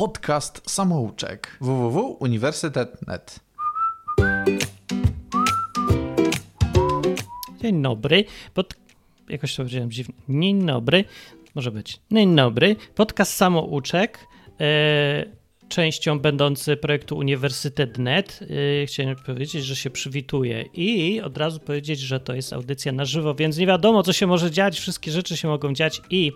podcast samouczek www.uniwersytet.net. Dzień dobry. Pod... Jakoś to powiedziałem dziwnie. Dzień dobry. Może być. Dzień dobry. Podcast samouczek. E, częścią będący projektu Uniwersytet.net. E, chciałem powiedzieć, że się przywituję i od razu powiedzieć, że to jest audycja na żywo, więc nie wiadomo, co się może dziać. Wszystkie rzeczy się mogą dziać i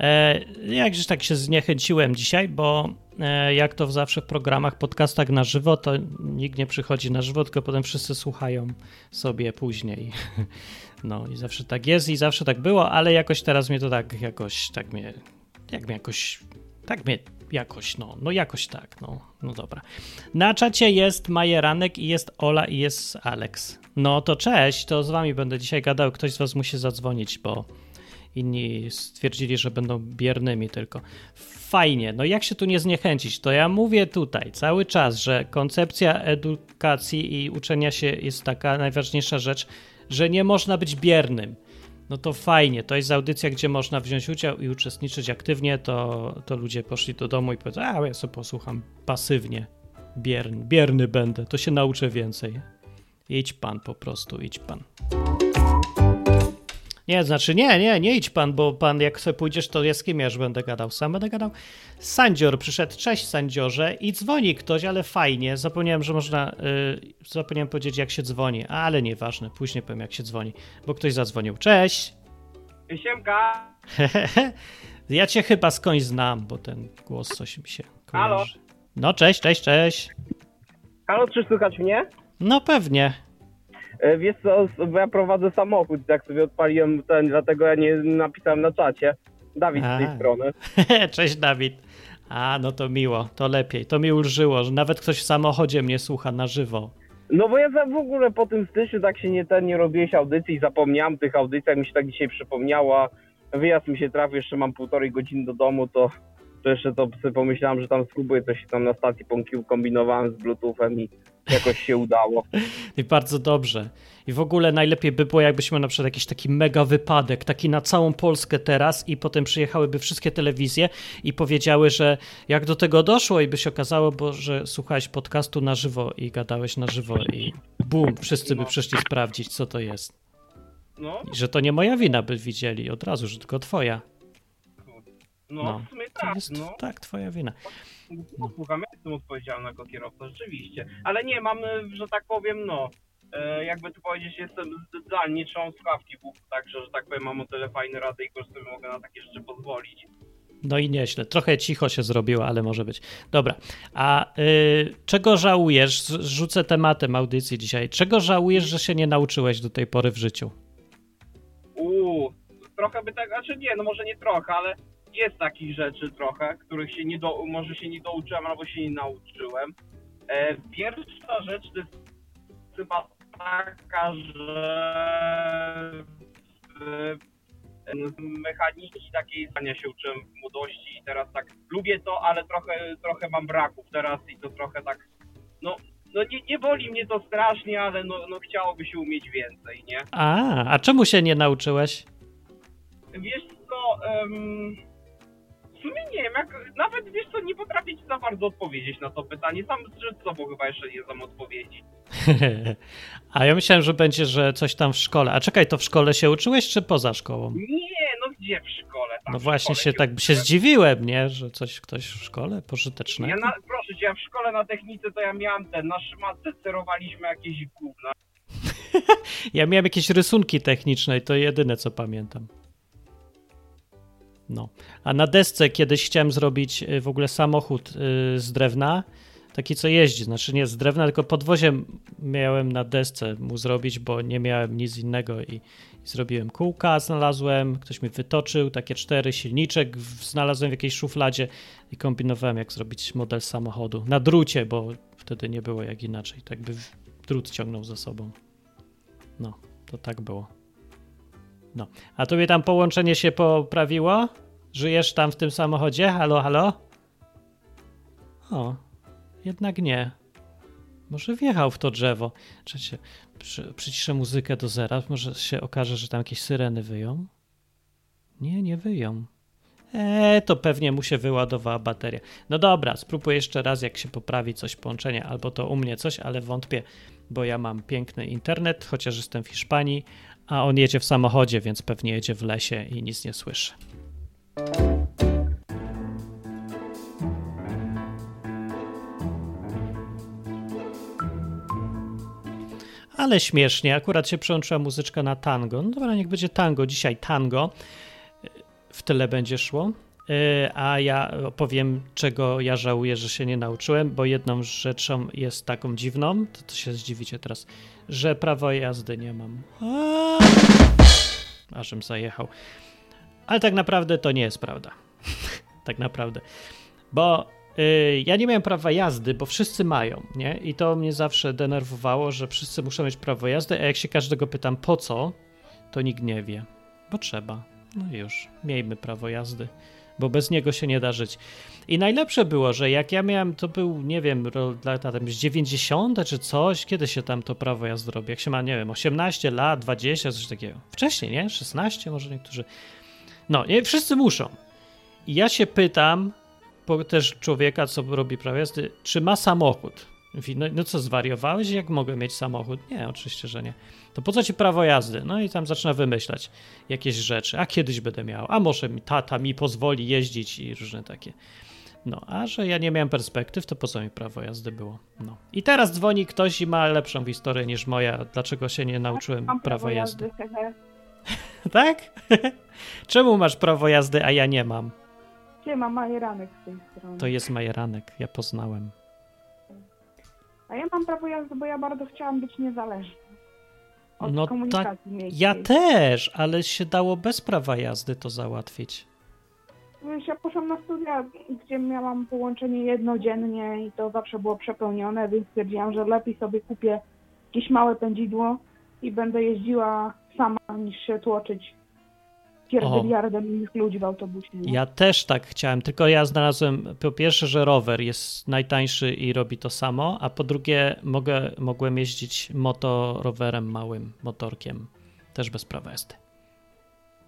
E, jakżeś tak się zniechęciłem dzisiaj, bo e, jak to zawsze w programach, podcastach na żywo, to nikt nie przychodzi na żywo, tylko potem wszyscy słuchają sobie później. No i zawsze tak jest i zawsze tak było, ale jakoś teraz mnie to tak jakoś, tak mnie, jak mnie jakoś, tak mnie jakoś, no, no jakoś tak, no, no dobra. Na czacie jest Majeranek i jest Ola i jest Alex. No to cześć, to z wami będę dzisiaj gadał, ktoś z was musi zadzwonić, bo inni stwierdzili, że będą biernymi tylko. Fajnie, no jak się tu nie zniechęcić? To ja mówię tutaj cały czas, że koncepcja edukacji i uczenia się jest taka najważniejsza rzecz, że nie można być biernym. No to fajnie, to jest audycja, gdzie można wziąć udział i uczestniczyć aktywnie, to, to ludzie poszli do domu i powiedzą, a ja sobie posłucham pasywnie, bierny, bierny będę, to się nauczę więcej. Idź pan po prostu, idź pan. Nie, znaczy nie, nie, nie idź pan, bo pan jak sobie pójdziesz, to ja z kim ja już będę gadał? Sam będę gadał? Sandzior przyszedł, cześć Sandziorze i dzwoni ktoś, ale fajnie, zapomniałem, że można, yy, zapomniałem powiedzieć jak się dzwoni, ale nieważne, później powiem jak się dzwoni, bo ktoś zadzwonił. Cześć! Siemka! ja cię chyba skądś znam, bo ten głos coś mi się kojarzy. Halo? No cześć, cześć, cześć. Halo, czy słychać mnie? No pewnie. E, Wiesz co, bo ja prowadzę samochód, tak sobie odpaliłem ten, dlatego ja nie napisałem na czacie. Dawid A. z tej strony. Cześć Dawid. A, no to miło, to lepiej. To mi ulżyło, że nawet ktoś w samochodzie mnie słucha na żywo. No bo ja za- w ogóle po tym styczniu tak się nie ten, nie robiłeś audycji, zapomniałem tych audycjach, mi się tak dzisiaj przypomniała. Wyjazd mi się trafił, jeszcze mam półtorej godziny do domu, to, to jeszcze to sobie pomyślałem, że tam spróbuję coś tam na stacji pąkił, kombinowałem z bluetoothem i jakoś się udało. I bardzo dobrze. I w ogóle najlepiej by było, jakbyśmy na przykład jakiś taki mega wypadek, taki na całą Polskę teraz i potem przyjechałyby wszystkie telewizje i powiedziały, że jak do tego doszło i by się okazało, bo że słuchałeś podcastu na żywo i gadałeś na żywo i bum, wszyscy by przyszli sprawdzić, co to jest. No, I że to nie moja wina by widzieli od razu, że tylko twoja. No, No. w sumie tak, jest no. tak, twoja wina. No, słucham, ja jestem odpowiedzialny jako kierowca, rzeczywiście. Ale nie, mam, e, że tak powiem, no, e, jakby tu powiedzieć, jestem zdalnie, nie trzymam słuchawki w także, że tak powiem, mam o tyle fajne rady i sobie mogę na takie rzeczy pozwolić. No i nieźle. Trochę cicho się zrobiło, ale może być. Dobra. A y, czego żałujesz? Rzucę tematem audycji dzisiaj. Czego żałujesz, że się nie nauczyłeś do tej pory w życiu? Uuu, trochę by tak, znaczy nie, no może nie trochę, ale jest takich rzeczy trochę, których się nie do, może się nie douczyłem albo się nie nauczyłem. E, pierwsza rzecz to jest chyba taka, że z mechaniki takiej zdania się uczyłem w młodości i teraz tak lubię to, ale trochę, trochę mam braków teraz i to trochę tak, no, no nie, nie boli mnie to strasznie, ale no, no chciałoby się umieć więcej, nie? A, a czemu się nie nauczyłeś? Wiesz co, w sumie nie wiem, jak, nawet wiesz co, nie potrafię ci za bardzo odpowiedzieć na to pytanie. Sam z sobą chyba jeszcze nie znam odpowiedzi. a ja myślałem, że będzie, że coś tam w szkole. A czekaj, to w szkole się uczyłeś, czy poza szkołą? Nie, no gdzie w szkole? Tam No właśnie szkole się tak się zdziwiłem, nie? Że coś ktoś w szkole Ja pożytecznego. na, proszę cię, ja w szkole na technice to ja miałem ten, na szmatce sterowaliśmy jakieś gówna. Ja miałem jakieś rysunki techniczne i to jedyne, co pamiętam. No. A na desce kiedyś chciałem zrobić y, w ogóle samochód y, z drewna, taki co jeździ, znaczy nie z drewna, tylko podwozie miałem na desce mu zrobić, bo nie miałem nic innego i, i zrobiłem kółka, znalazłem, ktoś mi wytoczył, takie cztery, silniczek znalazłem w jakiejś szufladzie i kombinowałem jak zrobić model samochodu. Na drucie, bo wtedy nie było jak inaczej, tak by drut ciągnął za sobą. No, to tak było. No. A tobie tam połączenie się poprawiło? Żyjesz tam w tym samochodzie? Halo, halo? O, jednak nie. Może wjechał w to drzewo. Czekajcie, przy, przyciszę muzykę do zera. Może się okaże, że tam jakieś syreny wyją. Nie, nie wyją. Eee, to pewnie mu się wyładowała bateria. No dobra, spróbuję jeszcze raz, jak się poprawi coś połączenia, albo to u mnie coś, ale wątpię, bo ja mam piękny internet, chociaż jestem w Hiszpanii, a on jedzie w samochodzie, więc pewnie jedzie w lesie i nic nie słyszy. Ale śmiesznie, akurat się przełączyła muzyczka na tango. No dobra, niech będzie tango, dzisiaj tango. W tyle będzie szło. Yy, A ja opowiem, czego ja żałuję, że się nie nauczyłem, bo jedną rzeczą jest taką dziwną, to, to się zdziwicie teraz, że prawo jazdy nie mam. Ażem zajechał. Ale tak naprawdę to nie jest prawda. tak naprawdę. Bo y, ja nie miałem prawa jazdy, bo wszyscy mają, nie? I to mnie zawsze denerwowało, że wszyscy muszą mieć prawo jazdy, a jak się każdego pytam po co, to nikt nie wie. Bo trzeba. No już, miejmy prawo jazdy, bo bez niego się nie da żyć. I najlepsze było, że jak ja miałem, to był, nie wiem, lata tam z 90 czy coś, kiedy się tam to prawo jazdy robi? Jak się ma, nie wiem, 18 lat, 20, coś takiego. Wcześniej, nie? 16 może niektórzy. No, nie, wszyscy muszą. I ja się pytam, też człowieka, co robi prawo jazdy, czy ma samochód. Mówi, no, no co, zwariowałeś? Jak mogę mieć samochód? Nie, oczywiście, że nie. To po co ci prawo jazdy? No i tam zaczyna wymyślać jakieś rzeczy. A kiedyś będę miał, a może mi tata mi pozwoli jeździć i różne takie. No, a że ja nie miałem perspektyw, to po co mi prawo jazdy było? No. I teraz dzwoni ktoś i ma lepszą historię niż moja, dlaczego się nie nauczyłem Mam prawa jazdy. Tak? Czemu masz prawo jazdy, a ja nie mam? Gdzie mam majeranek z tej strony? To jest majeranek, ja poznałem. A ja mam prawo jazdy, bo ja bardzo chciałam być niezależna. Od No komunikacji miejskiej. Ja też, ale się dało bez prawa jazdy to załatwić. Wiesz, ja poszłam na studia, gdzie miałam połączenie jednodziennie i to zawsze było przepełnione, więc stwierdziłam, że lepiej sobie kupię jakieś małe pędzidło i będę jeździła sama, niż się tłoczyć pierdyliardem innych ludzi w autobusie. Nie? Ja też tak chciałem, tylko ja znalazłem po pierwsze, że rower jest najtańszy i robi to samo, a po drugie mogę, mogłem jeździć motorowerem małym, motorkiem, też bez prawa jazdy.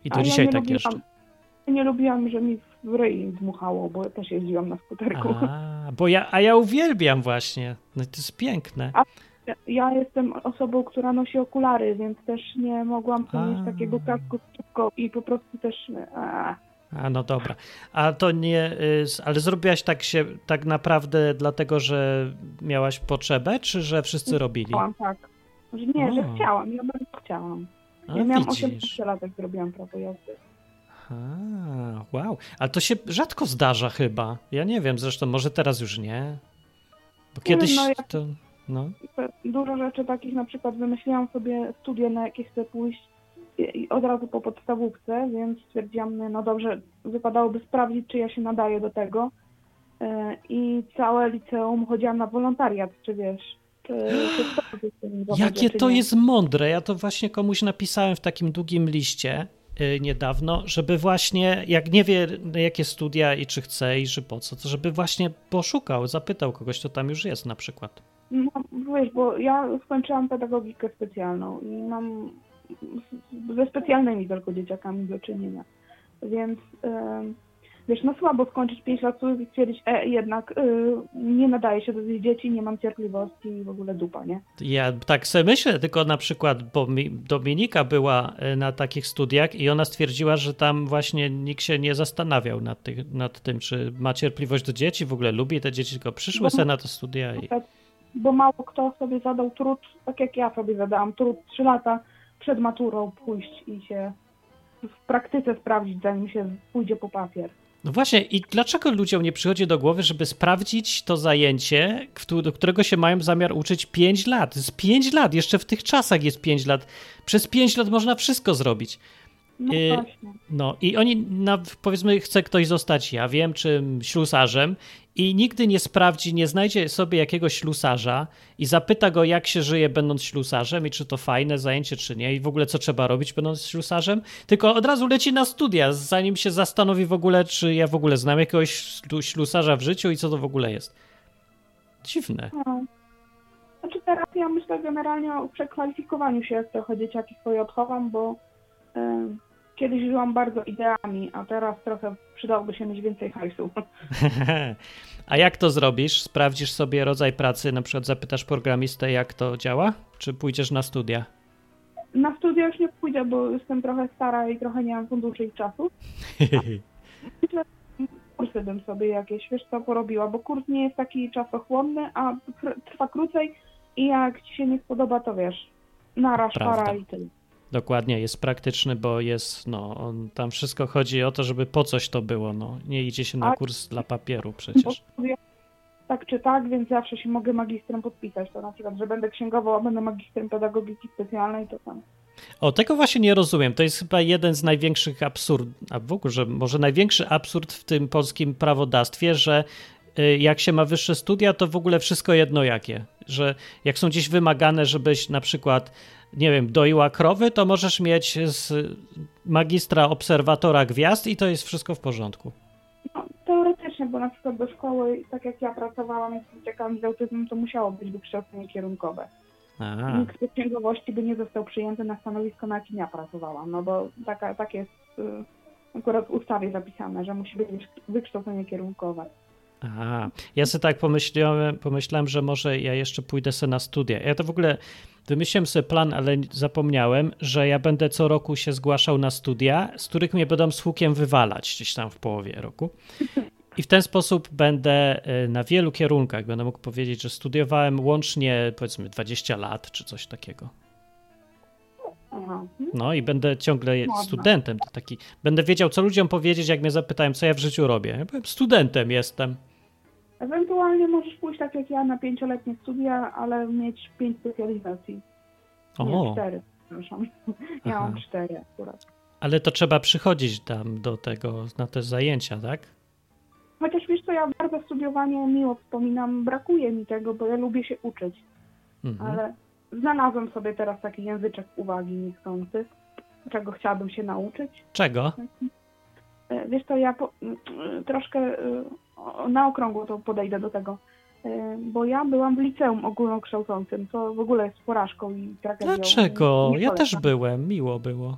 I do A ja dzisiaj nie tak lubiłam-. Ja nie lubiłam, że mi w ryj dmuchało, bo też jeździłam na skuterku. A, bo ja, a ja uwielbiam właśnie, no to jest piękne. Ja, ja jestem osobą, która nosi okulary, więc też nie mogłam A. mieć takiego kasku szybko i po prostu też... A, A no dobra. A to nie, y, ale zrobiłaś tak się tak naprawdę dlatego, że miałaś potrzebę, czy że wszyscy robili? chciałam, tak. Że nie, że O. chciałam, ja bardzo chciałam. A Ja miałam widzisz. 18 lat, jak zrobiłam prawo jazdy. A, wow. Ale to się rzadko zdarza chyba. Ja nie wiem, zresztą może teraz już nie. Bo kiedyś no ja- to. No. Dużo rzeczy takich, na przykład wymyśliłam sobie studia, na jakie chcę pójść i, od razu po podstawówce, więc stwierdziłam, no dobrze, wypadałoby sprawdzić, czy ja się nadaję do tego. E, I całe liceum chodziłam na wolontariat, czy wiesz, czy, czy Jakie czy to jest mądre. Ja to właśnie komuś napisałem w takim długim liście y, niedawno, żeby właśnie, jak nie wie, jakie studia i czy chce i że po co, to żeby właśnie poszukał, zapytał kogoś, kto tam już jest na przykład. No, wiesz, bo ja skończyłam pedagogikę specjalną i mam ze specjalnymi tylko dzieciakami do czynienia. Więc wiesz, no słabo skończyć 5 lat studiów i stwierdzić, e, jednak y, nie nadaje się do tych dzieci, nie mam cierpliwości i w ogóle dupa, nie? Ja tak sobie myślę, tylko na przykład, bo mi, Dominika była e, na takich studiach i ona stwierdziła, że tam właśnie nikt się nie zastanawiał nad, tych, nad tym, czy ma cierpliwość do dzieci, w ogóle lubi te dzieci, tylko przyszły Bo- se na te studia i... Bo mało kto sobie zadał trud, tak jak ja sobie zadałam trud 3 lata przed maturą pójść i się w praktyce sprawdzić, zanim się pójdzie po papier. No właśnie, i dlaczego ludziom nie przychodzi do głowy, żeby sprawdzić to zajęcie, do którego się mają zamiar uczyć 5 lat? To jest 5 lat, jeszcze w tych czasach jest 5 lat. Przez 5 lat można wszystko zrobić. No Y, właśnie. No i oni, na, powiedzmy, chce ktoś zostać, ja wiem, czym ślusarzem i nigdy nie sprawdzi, nie znajdzie sobie jakiegoś ślusarza i zapyta go, jak się żyje będąc ślusarzem i czy to fajne zajęcie, czy nie i w ogóle co trzeba robić będąc ślusarzem, tylko od razu leci na studia, zanim się zastanowi w ogóle, czy ja w ogóle znam jakiegoś ślu- ślusarza w życiu i co to w ogóle jest. Dziwne. No. Znaczy teraz ja myślę generalnie o przekwalifikowaniu się, trochę dzieciaki swoje odchowam, bo em, kiedyś żyłam bardzo ideami, a teraz trochę przydałoby się mieć więcej hajsu. A jak to zrobisz? Sprawdzisz sobie rodzaj pracy, na przykład zapytasz programistę, jak to działa? Czy pójdziesz na studia? Na studia już nie pójdę, bo jestem trochę stara i trochę nie mam funduszy i czasu. Myślę, kursy bym sobie jakieś, wiesz co, porobiła, bo kurs nie jest taki czasochłonny, a tr- trwa krócej i jak ci się nie spodoba, to wiesz, naraż, Prawda. para i tyle. Dokładnie, jest praktyczny, bo jest, no, on, tam wszystko chodzi o to, żeby po coś to było, no. Nie idzie się na A- kurs dla papieru przecież. tak czy tak, więc zawsze się mogę magistrem podpisać. To na przykład, że będę księgową, a będę magistrem pedagogiki specjalnej, to tam. O, tego właśnie nie rozumiem. To jest chyba jeden z największych absurd, a w ogóle, że może największy absurd w tym polskim prawodawstwie, że y, jak się ma wyższe studia, to w ogóle wszystko jedno jakie. Że jak są gdzieś wymagane, żebyś na przykład, nie wiem, doiła krowy, to możesz mieć z magistra obserwatora gwiazd i to jest wszystko w porządku. No, teoretycznie, bo na przykład do szkoły, tak jak ja pracowałam z dzieciakami z autyzmem, to musiało być wykształcenie kierunkowe. A, Nikt z księgowości by nie został przyjęty na stanowisko, na jakim ja pracowałam, no bo taka, tak jest y, akurat w ustawie zapisane, że musi być wykształcenie kierunkowe. Aha, ja sobie tak pomyślałem, pomyślałem, że może ja jeszcze pójdę sobie na studia. Ja to w ogóle wymyśliłem sobie plan, ale zapomniałem, że ja będę co roku się zgłaszał na studia, z których mnie będą z hukiem wywalać gdzieś tam w połowie roku. I w ten sposób będę y, na wielu kierunkach, będę mógł powiedzieć, że studiowałem łącznie powiedzmy 20 lat czy coś takiego. Aha. No i będę ciągle studentem. To taki, będę wiedział, co ludziom powiedzieć, jak mnie zapytają, co ja w życiu robię. Ja powiem, studentem jestem. Ewentualnie możesz pójść tak jak ja na pięcioletnie studia, ale mieć pięć specjalizacji. Nie, O, cztery, przepraszam. Ja Aha. mam cztery akurat. ale to trzeba przychodzić tam do tego, na te zajęcia, tak? Chociaż wiesz co, ja bardzo studiowanie miło wspominam, brakuje mi tego, bo ja lubię się uczyć, Mhm. ale znalazłem sobie teraz taki języczek uwagi niechcący, czego chciałabym się nauczyć. Czego? E, Wiesz co, ja po, troszkę e, na okrągło to podejdę do tego, E, bo ja byłam w liceum ogólnokształcącym, co w ogóle jest porażką i tragedią. Dlaczego? Nie Ja też byłem, miło było.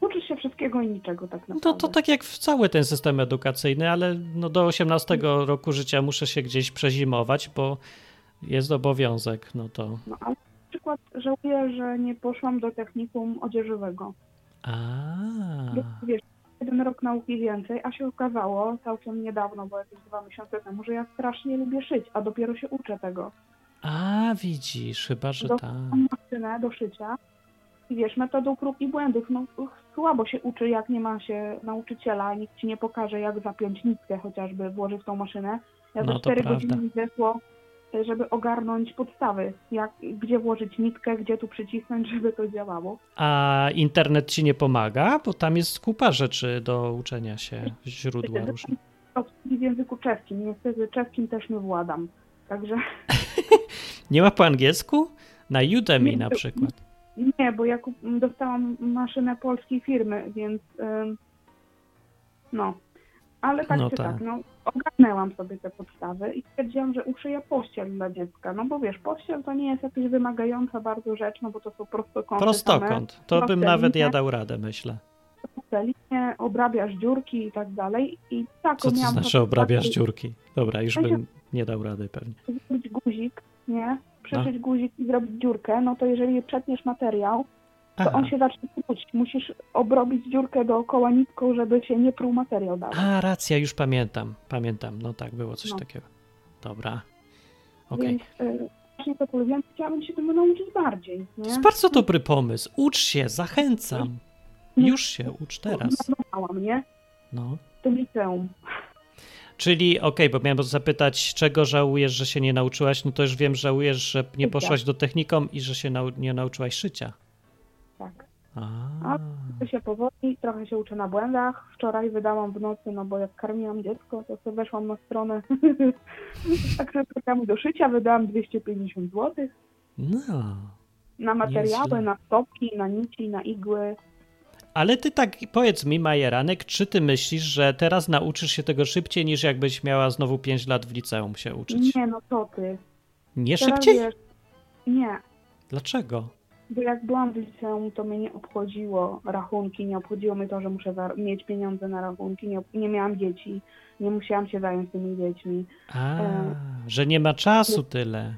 Uczysz się wszystkiego i niczego tak No naprawdę. to tak jak w cały ten system edukacyjny, ale no do 18 roku życia muszę się gdzieś przezimować, bo jest obowiązek, no to... No, ale na przykład żałuję, że nie poszłam do technikum odzieżowego. Wiesz, jeden rok nauki więcej, a się okazało całkiem niedawno, bo jakieś dwa miesiące temu, że ja strasznie lubię szyć, a dopiero się uczę tego. a widzisz, chyba, że tak. Mam maszynę do szycia i wiesz, metodą prób i błędów, no słabo się uczy, jak nie ma się nauczyciela, nikt ci nie pokaże, jak zapiąć nitkę chociażby, włożyć w tą maszynę. Ja No za to 4 prawda. godziny mi zeszło, żeby ogarnąć podstawy, jak, gdzie włożyć nitkę, gdzie tu przycisnąć, żeby to działało. A internet ci nie pomaga? Bo tam jest kupa rzeczy do uczenia się, źródła różne. w języku czeskim. Niestety czeskim też nie władam. Także Nie ma po angielsku? Na Udemy Nie, na przykład. nie, bo ja dostałam maszynę polskiej firmy, więc no. Ale tak No czy tak. tak, no ogarnęłam sobie te podstawy i stwierdziłam, że uszyję pościel dla dziecka. No bo wiesz, pościel to nie jest jakaś wymagająca bardzo rzecz, no bo to są prostokąty Prostokąt. To bym nawet ja dał radę, myślę. same, linie, obrabiasz dziurki i tak dalej. I tak Co to znaczy obrabiasz dziurki? Dobra, już bym nie dał rady pewnie. zrobić guzik, nie? Przyszyć guzik i zrobić dziurkę, no to jeżeli przetniesz materiał, to Aha. on się zacznie pruć. Musisz obrobić dziurkę dookoła nitką, żeby się nie pruł materiał dalej. A, racja, już pamiętam. Pamiętam, no tak, było coś No. takiego. Dobra. Okej. Więc y, właśnie to więc chciałabym się tego nauczyć bardziej, To nie? jest bardzo dobry pomysł. Ucz się, zachęcam. Już się ucz teraz. Zmarnowałam, nie? No. To liceum. Czyli, okej, bo miałem zapytać, czego żałujesz, że się nie nauczyłaś? No to już wiem, żałujesz, że nie poszłaś do technikom i że się nau- nie nauczyłaś szycia. Tak. A, Uczę się powoli, trochę się uczę na błędach. Wczoraj wydałam w nocy, no bo jak karmiłam dziecko, to sobie weszłam na stronę także programu do szycia, wydałam 250 zł no. na materiały, na stopki, na nici, na igły. Ale ty tak powiedz mi, Majeranek, czy ty myślisz, że teraz nauczysz się tego szybciej niż jakbyś miała znowu 5 lat w liceum się uczyć? Nie, no co ty. Nie Teraz szybciej? wiesz, nie. Dlaczego? Bo jak byłam w liceum, to mnie nie obchodziło rachunki, nie obchodziło mnie to, że muszę mieć pieniądze na rachunki, nie, nie miałam dzieci, nie musiałam się zająć tymi dziećmi. A, E, że nie ma czasu tyle.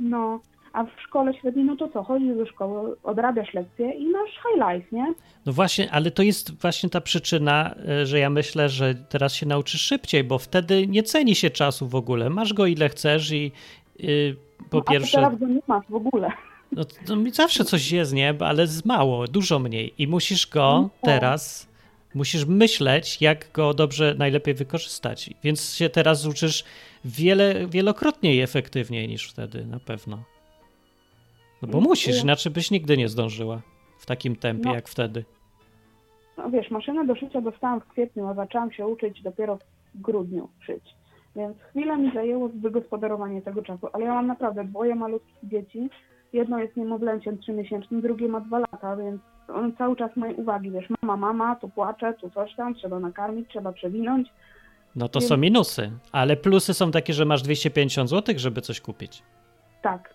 No, a w szkole średniej, no to co, chodzisz do szkoły, odrabiasz lekcje i masz high life, nie? No właśnie, ale to jest właśnie ta przyczyna, e, że ja myślę, że teraz się nauczysz szybciej, bo wtedy nie ceni się czasu w ogóle. Masz go ile chcesz i y, po no, A pierwsze, ty teraz go nie masz w ogóle. No, to zawsze coś jest, nie? Ale z mało, dużo mniej. I musisz go No tak. teraz, musisz myśleć, jak go dobrze, najlepiej wykorzystać. Więc się teraz uczysz wiele, wielokrotnie i efektywniej niż wtedy, na pewno. No bo No, musisz, inaczej byś nigdy nie zdążyła w takim tempie No. jak wtedy. No wiesz, maszynę do szycia dostałam w kwietniu, a zaczęłam się uczyć dopiero w grudniu szyć. Więc chwilę mi zajęło wygospodarowanie tego czasu, ale ja mam naprawdę dwoje malutkich dzieci. Jedno jest niemowlęciem trzymiesięcznym, drugie ma dwa lata, więc on cały czas mojej uwagi, wiesz, mama, mama, tu płacze, tu coś tam, trzeba nakarmić, trzeba przewinąć. No to Więc- są minusy, ale plusy są takie, że masz 250 zł, żeby coś kupić. Tak,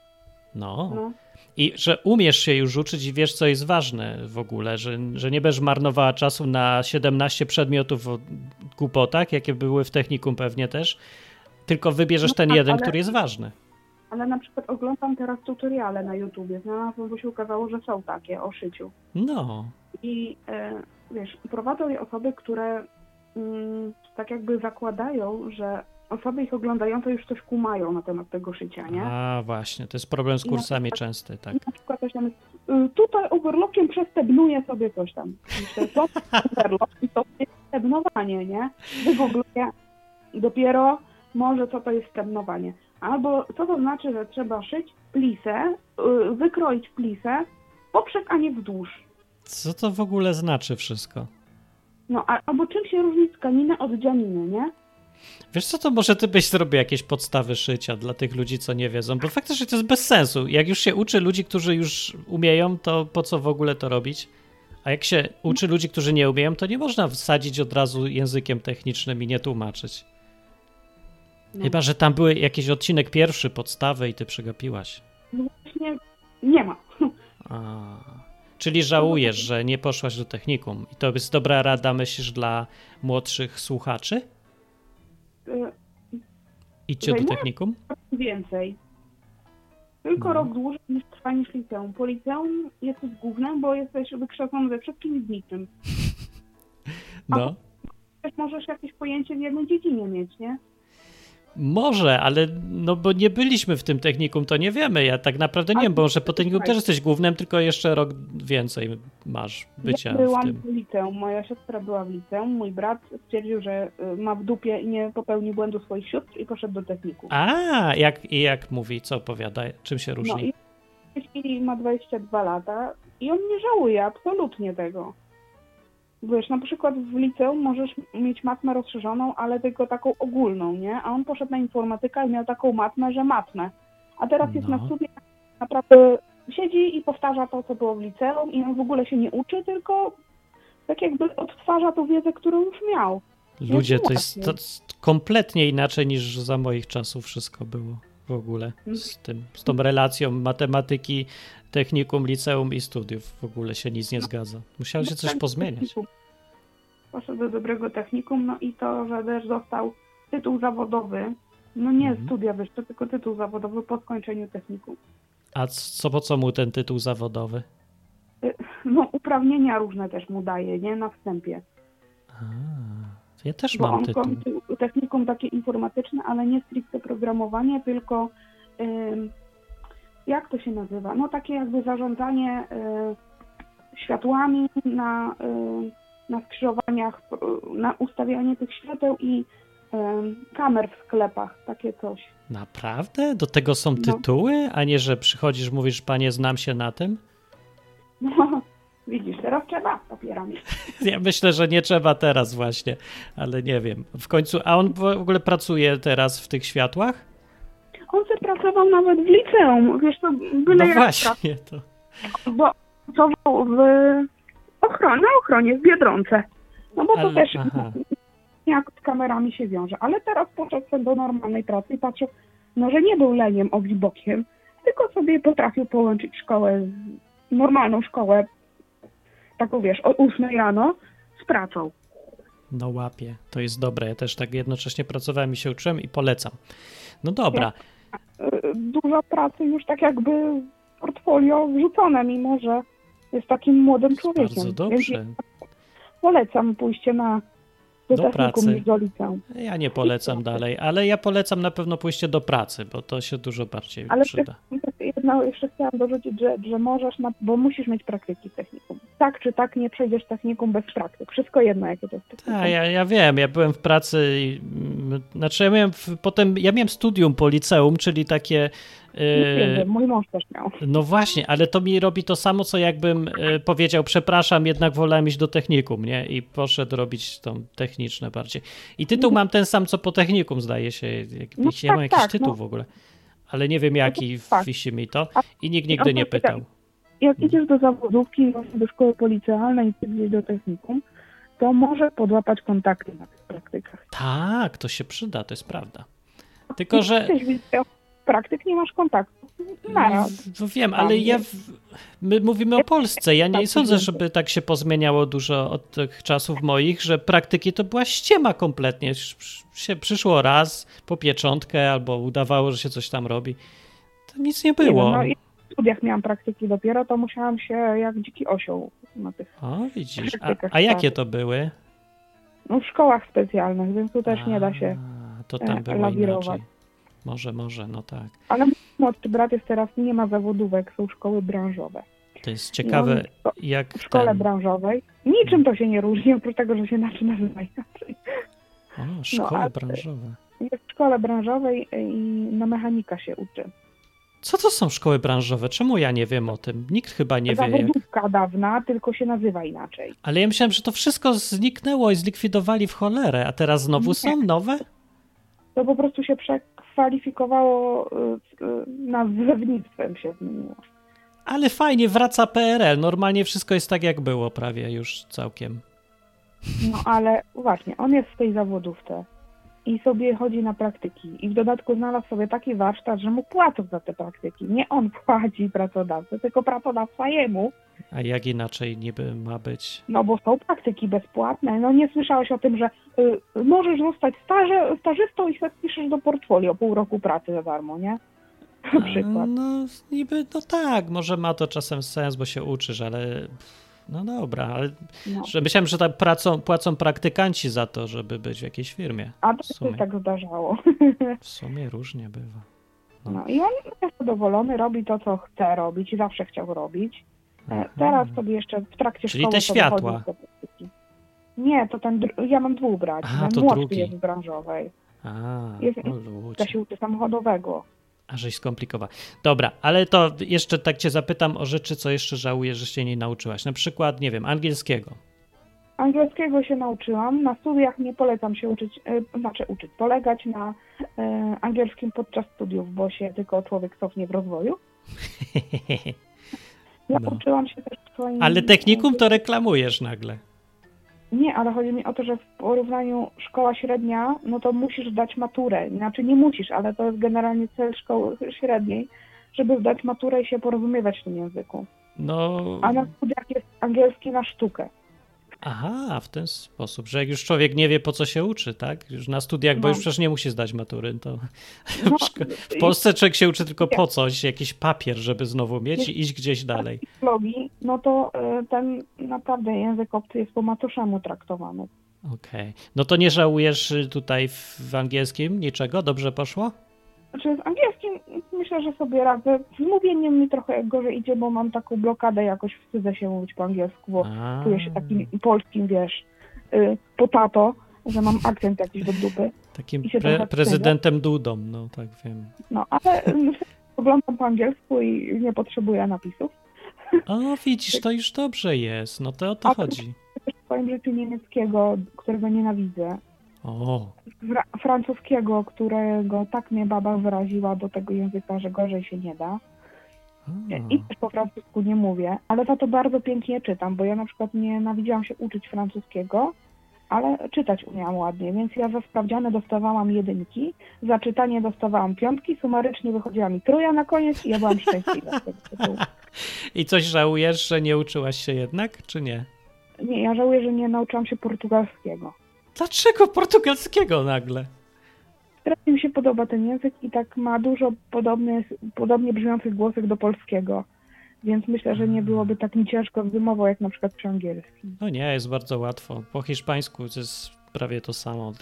No. no. I że umiesz się już uczyć i wiesz, co jest ważne w ogóle, że, że nie będziesz marnowała czasu na 17 przedmiotów o głupotach, jakie były w technikum pewnie też, tylko wybierzesz No ten tak, jeden, ale- który jest ważny. Ale na przykład oglądam teraz tutoriale na YouTubie, znalazłam, bo się okazało, że są takie o szyciu. No, I e, wiesz, prowadzą je osoby, które mm, tak jakby zakładają, że osoby ich oglądające już coś kumają na temat tego szycia, nie? a właśnie, to jest problem z kursami przykład- częsty, tak. Na przykład coś tam jest, y, tutaj overlockiem przestebnuję sobie coś tam. Myślę, co to jest overlock i to jest stebnowanie, nie? Wygoogluję dopiero może co to jest stebnowanie. Albo co to znaczy, że trzeba szyć plisę, y, wykroić plisę poprzek, a nie wzdłuż. Co to w ogóle znaczy wszystko? No, a, albo czym się różni tkanina od dzianiny, nie? Wiesz co, to może ty byś zrobił jakieś podstawy szycia dla tych ludzi, co nie wiedzą, bo faktycznie to jest bez sensu. Jak już się uczy ludzi, którzy już umieją, to po co w ogóle to robić? A jak się uczy ludzi, którzy nie umieją, to nie można wsadzić od razu językiem technicznym i nie tłumaczyć. No. Chyba, że tam były jakiś odcinek pierwszy, podstawy i ty przegapiłaś. No właśnie nie ma. A, czyli żałujesz, że nie poszłaś do technikum. I to jest dobra rada, myślisz, dla młodszych słuchaczy? Y, Idźcie do technikum? Więcej. Tylko No. rok dłużej niż trwa niż liceum. Po liceum jesteś głównym, bo jesteś wykształcony ze wszystkim i z niczym. No. Też możesz jakieś pojęcie w jednej dziedzinie mieć, nie? Może, ale no bo nie byliśmy w tym technikum, to nie wiemy. Ja tak naprawdę nie wiem, bo może po technikum też jesteś głównym, tylko jeszcze rok więcej masz bycia ja w byłam tym. w liceum, moja siostra była w liceum, mój brat stwierdził, że y, ma w dupie i nie popełni błędu swoich sióstr i poszedł do technikum. A, jak, i jak mówi, co opowiada, czym się no różni? i w tej chwili ma 22 lata i on nie żałuje absolutnie tego. Wiesz, na przykład w liceum możesz mieć matmę rozszerzoną, ale tylko taką ogólną, nie? A on poszedł na informatykę i miał taką matmę, że matmę. A teraz jest No. na studiach, naprawdę siedzi i powtarza to, co było w liceum i on w ogóle się nie uczy, tylko tak jakby odtwarza tą wiedzę, którą już miał. Ludzie, to jest, to jest kompletnie inaczej niż za moich czasów wszystko było w ogóle z tym, z tą relacją matematyki, technikum, liceum i studiów. W ogóle się nic nie zgadza. Musiało się coś pozmieniać. Poszedł do dobrego technikum, no i to, że też dostał tytuł zawodowy, no nie Mhm. studia wyższe, tylko tytuł zawodowy po skończeniu technikum. A co po co mu ten tytuł zawodowy? No uprawnienia różne też mu daje, nie? Na wstępie. A, ja też Bo mam on tytuł. kończył technikum takie informatyczne, ale nie stricte programowanie, tylko ym, jak to się nazywa? No takie jakby zarządzanie y, światłami na, y, na skrzyżowaniach, y, na ustawianie tych świateł i kamer w sklepach, takie coś. Naprawdę? Do tego są No. tytuły, a nie, że przychodzisz, mówisz, panie, znam się na tym? No, widzisz, teraz trzeba papierami. Ja myślę, że nie trzeba teraz właśnie, ale nie wiem. W końcu, a on w ogóle pracuje teraz w tych światłach? On pracował nawet w liceum, wiesz to byle No właśnie, to. bo pracował w ochronie, na ochronie w Biedronce. No bo to Ale- też aha. jak z kamerami się wiąże. Ale teraz poszedł do normalnej pracy i patrzył, no że nie był leniem oblibokiem, tylko sobie potrafił połączyć szkołę z normalną szkołę, taką wiesz, o 8 rano z pracą. No łapie, to jest dobre. Ja też tak jednocześnie pracowałem i się uczyłem i polecam. No dobra, Dużo pracy już tak jakby w portfolio wrzucone, mimo że jest takim młodym człowiekiem. bardzo Więc dobrze. polecam pójście na do, Do pracy. Ja nie polecam dalej, ale ja polecam na pewno pójście do pracy, bo to się dużo bardziej Ale przyda. Jedno jeszcze chciałam dorzucić, że, że możesz, na, bo musisz mieć praktyki w technikum. Tak czy tak nie przejdziesz technikum bez praktyk. Wszystko jedno, jakie to jest technikum. Tak, ja, ja wiem, ja byłem w pracy i mm, znaczy ja miałem w, potem, ja miałem studium po liceum, czyli takie wiem, mój mąż też miał. no właśnie, ale to mi robi to samo, co jakbym e, powiedział, przepraszam, jednak wolałem iść do technikum, nie? I poszedł robić tą techniczne bardziej. I tytuł mam ten sam, co po technikum, zdaje się. No ja mam tak, jakiś tak, tytuł no. w ogóle. Ale nie wiem jaki, tak. wisi mi to. I nikt nigdy nie no, pytał. Jak idziesz do zawodówki, do szkoły policealnej, gdzieś do technikum, to może podłapać kontakty na tych praktykach. Tak, to się przyda, to jest prawda. Tylko, że praktyk nie masz kontaktu. Naraz. No wiem, ale ja. W... My mówimy o Polsce. Ja nie sądzę, żeby tak się pozmieniało dużo od tych czasów moich, że praktyki to była ściema kompletnie. Się przyszło raz po pieczątkę albo udawało, że się coś tam robi. To nic nie wiem, było. no, i w studiach miałam praktyki dopiero, to musiałam się jak dziki osioł na tych, O, widzisz. A, a jakie to były? no w szkołach specjalnych, więc tu też nie da się. A, To tam e, było lawirować. inaczej. Może, może, no tak. Ale młodszy brat jest teraz, nie ma zawodówek, są szkoły branżowe. To jest ciekawe, on szko- jak w szkole ten... branżowej niczym to się nie różni, oprócz tego, że się inaczej nazywa inaczej. O, szkoły ale- branżowe. Jest w szkole branżowej i na mechanika się uczy. Co to są szkoły branżowe? Czemu ja nie wiem o tym? Nikt chyba nie wie. Jak... Zawodówka dawna, tylko się nazywa inaczej. Ale ja myślałem, że to wszystko zniknęło i zlikwidowali w cholerę, a teraz znowu Nie. są nowe? To po prostu się przekwalifikowało, y, y, nazewnictwem się zmieniło. Ale fajnie, wraca PRL. Normalnie wszystko jest tak, jak było prawie już całkiem. No ale właśnie, on jest w tej zawodówce i sobie chodzi na praktyki. I w dodatku znalazł sobie taki warsztat, że mu płacą za te praktyki. Nie on płaci pracodawcy, tylko pracodawca jemu, A jak inaczej niby ma być? no bo są praktyki bezpłatne. No nie słyszałeś o tym, że y, możesz zostać staże, stażystą i sobie piszesz do portfolio pół roku pracy za darmo, nie? Na przykład. No niby, no tak, może ma to czasem sens, bo się uczysz, ale no dobra, ale No. że myślałem, że tak płacą, płacą praktykanci za to, żeby być w jakiejś firmie. A w to się tak zdarzało. W sumie różnie bywa. No i on jest zadowolony, robi to, co chce robić i zawsze chciał robić. E, Aha. Teraz sobie jeszcze w trakcie Czyli szkoły te sobie światła. Nie, to ten, ja mam dwóch braci. Aha, ten to młodszy drugi. jest w branżowej. A, Jest- o Ja ludzie. się uczy samochodowego. A żeś skomplikował. Dobra, ale to jeszcze tak cię zapytam o rzeczy, co jeszcze żałujesz, że się nie nauczyłaś. Na przykład, nie wiem, angielskiego. Angielskiego się nauczyłam. Na studiach nie polecam się uczyć, e, znaczy uczyć, polegać na e, angielskim podczas studiów, bo się tylko człowiek cofnie w rozwoju. Ja No. uczyłam się też w swoim... ale technikum to reklamujesz nagle. Nie, ale chodzi mi o to, że w porównaniu szkoła średnia, no to musisz zdać maturę. Znaczy nie musisz, ale to jest generalnie cel szkoły średniej, żeby zdać maturę i się porozumiewać w tym języku. No, A na studiach jest angielski na sztukę. Aha, w ten sposób, że jak już człowiek nie wie, po co się uczy, tak? Już na studiach, bo No. już przecież nie musi zdać matury, to No, w, Polsce człowiek się uczy tylko po coś, jakiś papier, żeby znowu mieć i iść gdzieś dalej. logii, no to e, ten naprawdę język obcy jest po macoszemu traktowany. Okej. No to nie żałujesz y, tutaj w, w angielskim niczego? Dobrze poszło? Znaczy z angielskim myślę, że sobie radzę. Z mówieniem mi trochę gorzej idzie, bo mam taką blokadę, jakoś wstydzę się mówić po angielsku, bo A. czuję się takim polskim, wiesz, y, potato, że mam akcent jakiś do dupy. Takim pre, prezydentem Dudą, no tak wiem. No, ale oglądam po angielsku i nie potrzebuję napisów. O, widzisz, to już dobrze jest. No to o to A- chodzi. W swoim życiu niemieckiego, którego nienawidzę, O, fra francuskiego, którego tak mnie baba wyraziła do tego języka, że gorzej się nie da. I też po francusku nie mówię, ale za to bardzo pięknie czytam, bo ja na przykład nienawidziłam się uczyć francuskiego, ale czytać umiałam ładnie, więc ja za sprawdziane dostawałam jedynki, za czytanie dostawałam piątki, sumarycznie wychodziła mi trójka na koniec i ja byłam szczęśliwa z tego tytułu. I coś żałujesz, że nie uczyłaś się jednak, czy nie? Nie, ja żałuję, że nie nauczyłam się portugalskiego. Dlaczego portugalskiego nagle? Strasznie mi się podoba ten język i tak ma dużo podobnych, podobnie brzmiących głosek do polskiego. Więc myślę, że nie byłoby tak mi ciężko z wymową, jak na przykład przy angielskim. No nie, jest bardzo łatwo. Po hiszpańsku to jest prawie to samo.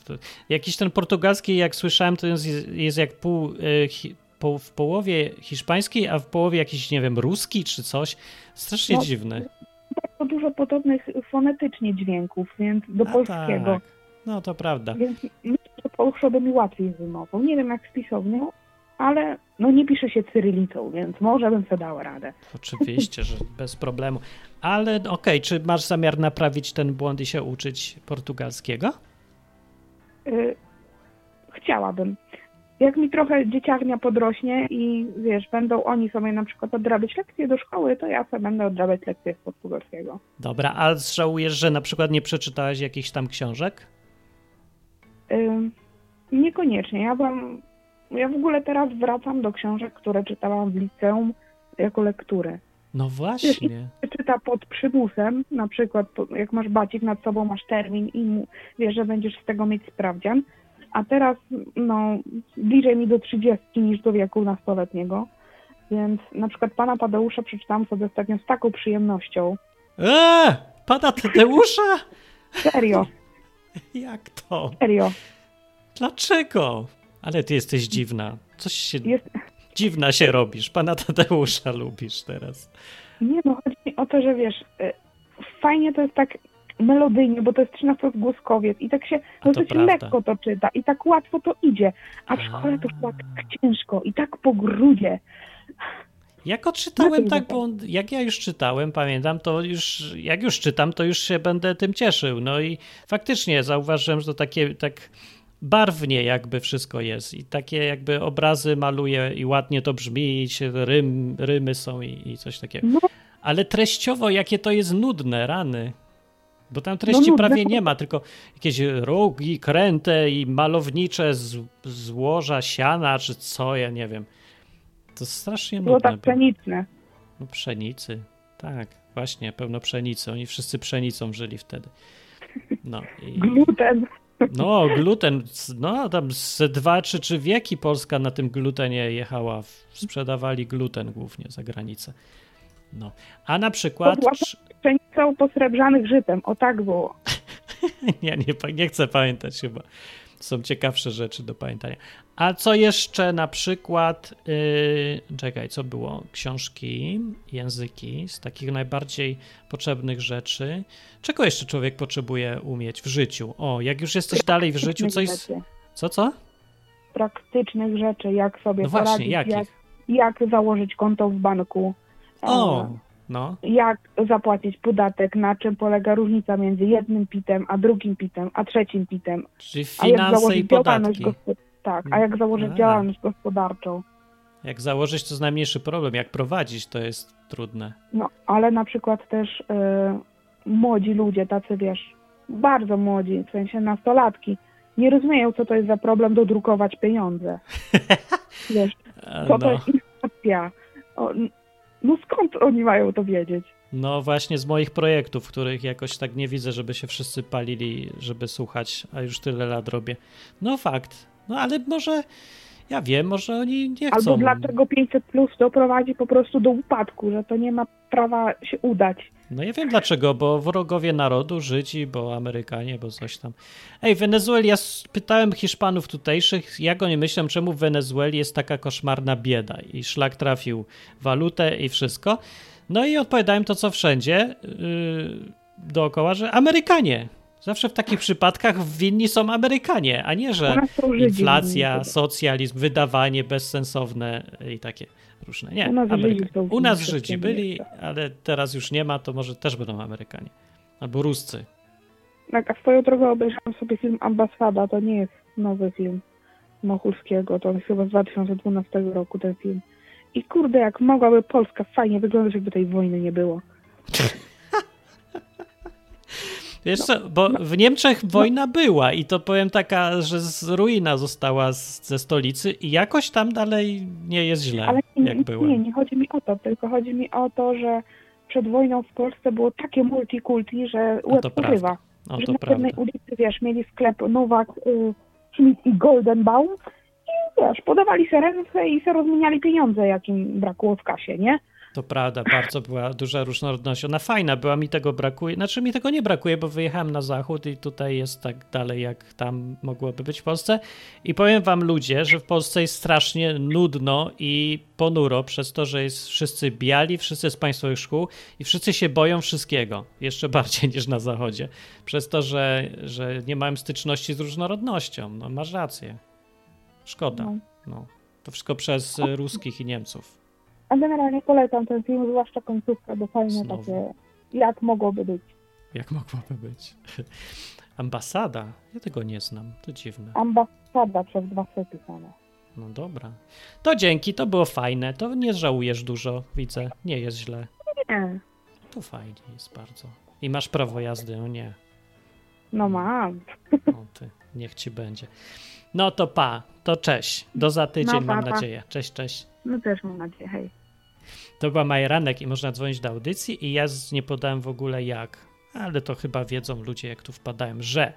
Jakiś ten portugalski, jak słyszałem, to jest, jest jak pół, hi, po, w połowie hiszpański, a w połowie jakiś, nie wiem, ruski czy coś. Strasznie No, dziwny. Bardzo dużo podobnych fonetycznie dźwięków, więc do A polskiego. tak. No to prawda. Więc myślę, że poszłoby mi łatwiej z wymową. Nie wiem jak z pisownią, ale no nie pisze się cyrylicą, więc może bym sobie dała radę. Oczywiście, że bez problemu. Ale okej, czy masz zamiar naprawić ten błąd i się uczyć portugalskiego? Y, chciałabym. Jak mi trochę dzieciarnia podrośnie i wiesz, będą oni sobie na przykład odrabiać lekcje do szkoły, to ja sobie będę odrabiać lekcje z portugalskiego. Dobra, a żałujesz, że na przykład nie przeczytałeś jakichś tam książek? Niekoniecznie. Ja byłam, ja w ogóle teraz wracam do książek, które czytałam w liceum jako lektury. No właśnie. czyta pod przymusem, na przykład jak masz bacik nad sobą, masz termin i mu, wiesz, że będziesz z tego mieć sprawdzian, a teraz no bliżej mi do 30 niż do wieku nastoletniego, więc na przykład pana Tadeusza przeczytałam sobie ostatnio z taką przyjemnością. Eee, pana Tadeusza? Serio, Jak to? serio. Dlaczego? Ale ty jesteś dziwna. Coś się... Jest, Dziwna się robisz. Pana Tadeusza lubisz teraz. nie no, chodzi mi o to, że wiesz, y, fajnie to jest tak melodyjnie, bo to jest 13-głoskowiec i tak się to dosyć prawda. lekko to czyta i tak łatwo to idzie, a w szkole to chyba tak ciężko i tak po grudzie. Jak odczytałem Na tym tak, bo jak ja już czytałem, pamiętam, to już, jak już czytam, to już się będę tym cieszył. No i faktycznie zauważyłem, że to takie, tak barwnie jakby wszystko jest i takie jakby obrazy maluje i ładnie to brzmi i się rym, rymy są i, i coś takiego. No, Ale treściowo, jakie to jest nudne, rany. Bo tam treści No prawie nie ma, tylko jakieś rogi, kręte i malownicze z, złoża siana, czy co, ja nie wiem. To strasznie było nudne tak pszeniczne. no pszenicy. Tak, właśnie, pełno pszenicy. Oni wszyscy pszenicą żyli wtedy. No, i, Gluten. no gluten, no tam z dwa czy trzy wieki Polska na tym glutenie jechała. Sprzedawali gluten głównie za granicę. No, a na przykład... Pszenicą posrebrzanych żytem. O tak było. Ja nie, nie chcę pamiętać chyba. Są ciekawsze rzeczy do pamiętania. A co jeszcze na przykład, yy, czekaj, co było? Książki, języki z takich najbardziej potrzebnych rzeczy. Czego jeszcze człowiek potrzebuje umieć w życiu? O, jak już jesteś dalej w życiu, coś... Co, co? Praktycznych rzeczy, jak sobie No właśnie, poradzić, jak, jak założyć konto w banku. O, e, no. Jak zapłacić podatek, na czym polega różnica między jednym pitem, a drugim pitem, a trzecim pitem. Czyli finanse i podatki. Tak, a jak założyć A. działalność gospodarczą. Jak założyć, to jest najmniejszy problem. Jak prowadzić, to jest trudne. No, ale na przykład też e, młodzi ludzie, tacy wiesz, bardzo młodzi, w sensie nastolatki, nie rozumieją, co to jest za problem dodrukować pieniądze. Wiesz, co to No. jest inflacja. No skąd oni mają to wiedzieć? No właśnie z moich projektów, których jakoś tak nie widzę, żeby się wszyscy palili, żeby słuchać, a już tyle lat robię. No fakt. No ale może, ja wiem, może oni nie chcą. Albo dlaczego 500 plus doprowadzi po prostu do upadku, że to nie ma prawa się udać. No ja wiem dlaczego, bo wrogowie narodu, Żydzi, bo Amerykanie, bo coś tam. Ej, w Wenezueli, ja pytałem Hiszpanów tutejszych, jak oni myślą, czemu w Wenezueli jest taka koszmarna bieda i szlak trafił walutę i wszystko. No i odpowiadałem to, co wszędzie yy, dookoła, że Amerykanie. Zawsze w takich przypadkach winni są Amerykanie, a nie, że inflacja, socjalizm, wydawanie bezsensowne i takie różne. Nie, U nas Żydzi U nas byli, ale teraz już nie ma, to może też będą Amerykanie. Albo Ruscy. Tak, a swoją drogą obejrzałam sobie film Ambasada, to nie jest nowy film Mochulskiego, to jest chyba z 2012 roku ten film. I kurde, jak mogłaby Polska fajnie wyglądać, jakby tej wojny nie było. Wiesz co, bo w Niemczech wojna była i to powiem taka, że z ruina została z, ze stolicy i jakoś tam dalej nie jest źle, Ale nie, jak było. nie, nie chodzi mi o to, tylko chodzi mi o to, że przed wojną w Polsce było takie multikulti, że No łeb to porywa. prawda. No że na pewnej ulicy, wiesz, mieli sklep Nowak, y, Schmidt i Goldenbaum i wiesz, podawali se ręce i se rozmieniali pieniądze, jakim brakło w kasie, nie? To prawda, bardzo była duża różnorodność. Ona fajna była, mi tego brakuje. Znaczy mi tego nie brakuje, bo wyjechałem na zachód i tutaj jest tak dalej, jak tam mogłoby być w Polsce. I powiem wam ludzie, że w Polsce jest strasznie nudno i ponuro przez to, że jest wszyscy biali, wszyscy z państwowych szkół i wszyscy się boją wszystkiego. Jeszcze bardziej niż na zachodzie. Przez to, że, że nie mają styczności z różnorodnością. No masz rację. Szkoda. No. No. To wszystko przez ruskich i Niemców. A generalnie polecam ten film, zwłaszcza końcówkę, bo fajne Znowu. takie, jak mogłoby być. Jak mogłoby być? Ambasada? Ja tego nie znam. To dziwne. Ambasada przez dwa pisane. No dobra. To dzięki, to było fajne. To nie żałujesz dużo, widzę. Nie jest źle. Nie, To fajnie jest bardzo. I masz prawo jazdy, o nie. no mam. O ty, niech ci będzie. No to pa, to cześć. Do za tydzień, No, pa, mam pa. nadzieję. Cześć, cześć. No też mam nadzieję, hej. To była Majeranek i można dzwonić do audycji i ja nie podałem w ogóle jak, ale to chyba wiedzą ludzie, jak tu wpadałem, że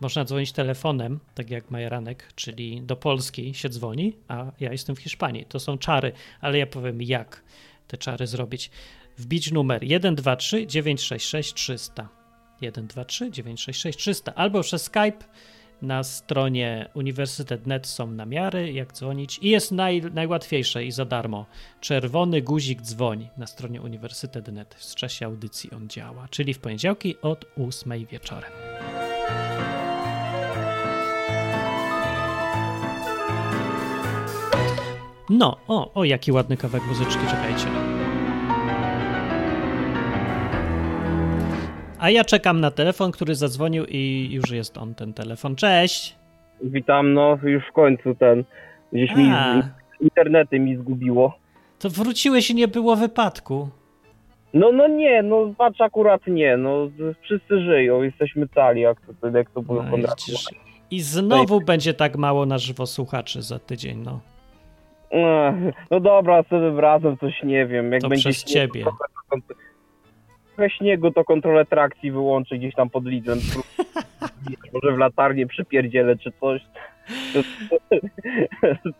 można dzwonić telefonem, tak jak Majeranek, czyli do Polski się dzwoni, a ja jestem w Hiszpanii. To są czary, ale ja powiem jak te czary zrobić. Wbić numer 123 966 300. 123 966 300 albo przez Skype na stronie Uniwersytet.net są namiary, jak dzwonić i jest naj, najłatwiejsze i za darmo. Czerwony guzik dzwoń na stronie Uniwersytet.net. W czasie audycji on działa, czyli w poniedziałki od 8 wieczorem. No, o, o, jaki ładny kawałek muzyczki, czekajcie. A ja czekam na telefon, który zadzwonił i już jest on, ten telefon. Cześć! Witam, no już w końcu ten. Gdzieś mi A, z internety mi zgubiło. to wróciłeś i nie było wypadku. No, no nie, no patrz akurat nie, no wszyscy żyją, jesteśmy cali, jak to, jak to było No. I znowu będzie tak mało na żywo słuchaczy za tydzień, no. Ech, No dobra, sobie razem coś nie wiem, jak To będzie przez ciebie. Trochę, śniegu, to kontrolę trakcji wyłączę gdzieś tam pod lidzem. Może w latarnię przypierdzielę czy coś.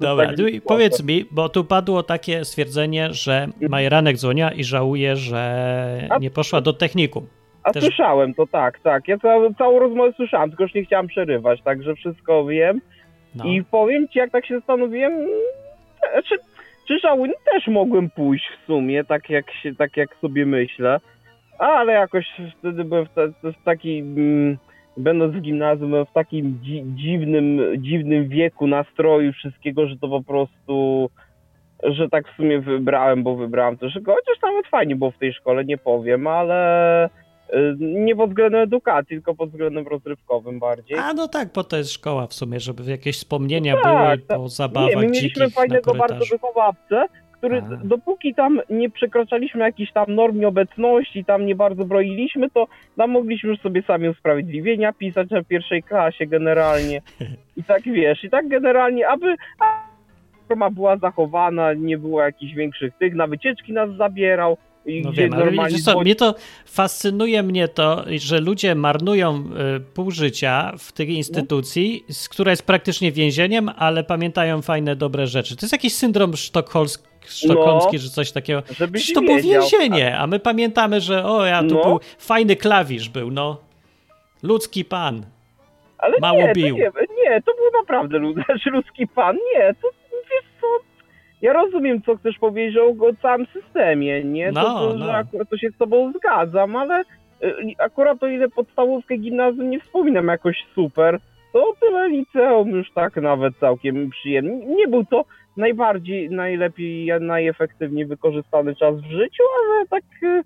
Dobra, tak powiedz mi, bo tu padło takie stwierdzenie, że Majeranek dzwonia i żałuje, że nie poszła do technikum. A Też- słyszałem to, tak, tak. Ja całą, całą rozmowę słyszałem, tylko już nie chciałem przerywać, także wszystko wiem. No. I powiem ci, jak tak się zastanowiłem, czy, czy żałuję? No Też mogłem pójść w sumie, tak jak, się, tak jak sobie myślę. Ale jakoś wtedy byłem w, ta, w takim, mm, będąc w gimnazjum, byłem w takim dzi, dziwnym, dziwnym wieku nastroju wszystkiego, że to po prostu, że tak w sumie wybrałem, bo wybrałem to, że chociaż nawet fajnie było w tej szkole, nie powiem, ale y, nie pod względem edukacji, tylko pod względem rozrywkowym bardziej. A no tak, bo to jest szkoła w sumie, żeby jakieś wspomnienia tak, były po zabawach Nie, my mieliśmy dzikich fajnego bardzo wychowawcę, który dopóki tam nie przekraczaliśmy jakiejś tam norm obecności, tam nie bardzo broiliśmy, to tam mogliśmy już sobie sami usprawiedliwienia pisać na pierwszej klasie generalnie. I tak wiesz, i tak generalnie, aby a, norma była zachowana, nie było jakichś większych tych, na wycieczki nas zabierał. I No wiem, ale normalnie widzisz co, mnie to fascynuje mnie to, że ludzie marnują y, pół życia w tej instytucji, z która jest praktycznie więzieniem, ale pamiętają fajne, dobre rzeczy. To jest jakiś syndrom sztokholski, sztokholmski, że coś takiego. Przecież to było więzienie, a my pamiętamy, że o, ja tu No. był fajny klawisz był, no. Ludzki pan. Ale Mało nie, bił. To nie, nie, to był naprawdę lud- ludzki pan. Nie, to wiesz co, ja rozumiem, co chcesz powiedzieć o, całym systemie, nie? No, to, to, no. Że akurat to się z tobą zgadzam, ale y, akurat o ile podstawówkę gimnazjum nie wspominam jakoś super, to tyle liceum już tak nawet całkiem przyjemnie. Nie był to najbardziej, najlepiej, najefektywniej wykorzystany czas w życiu, ale tak y,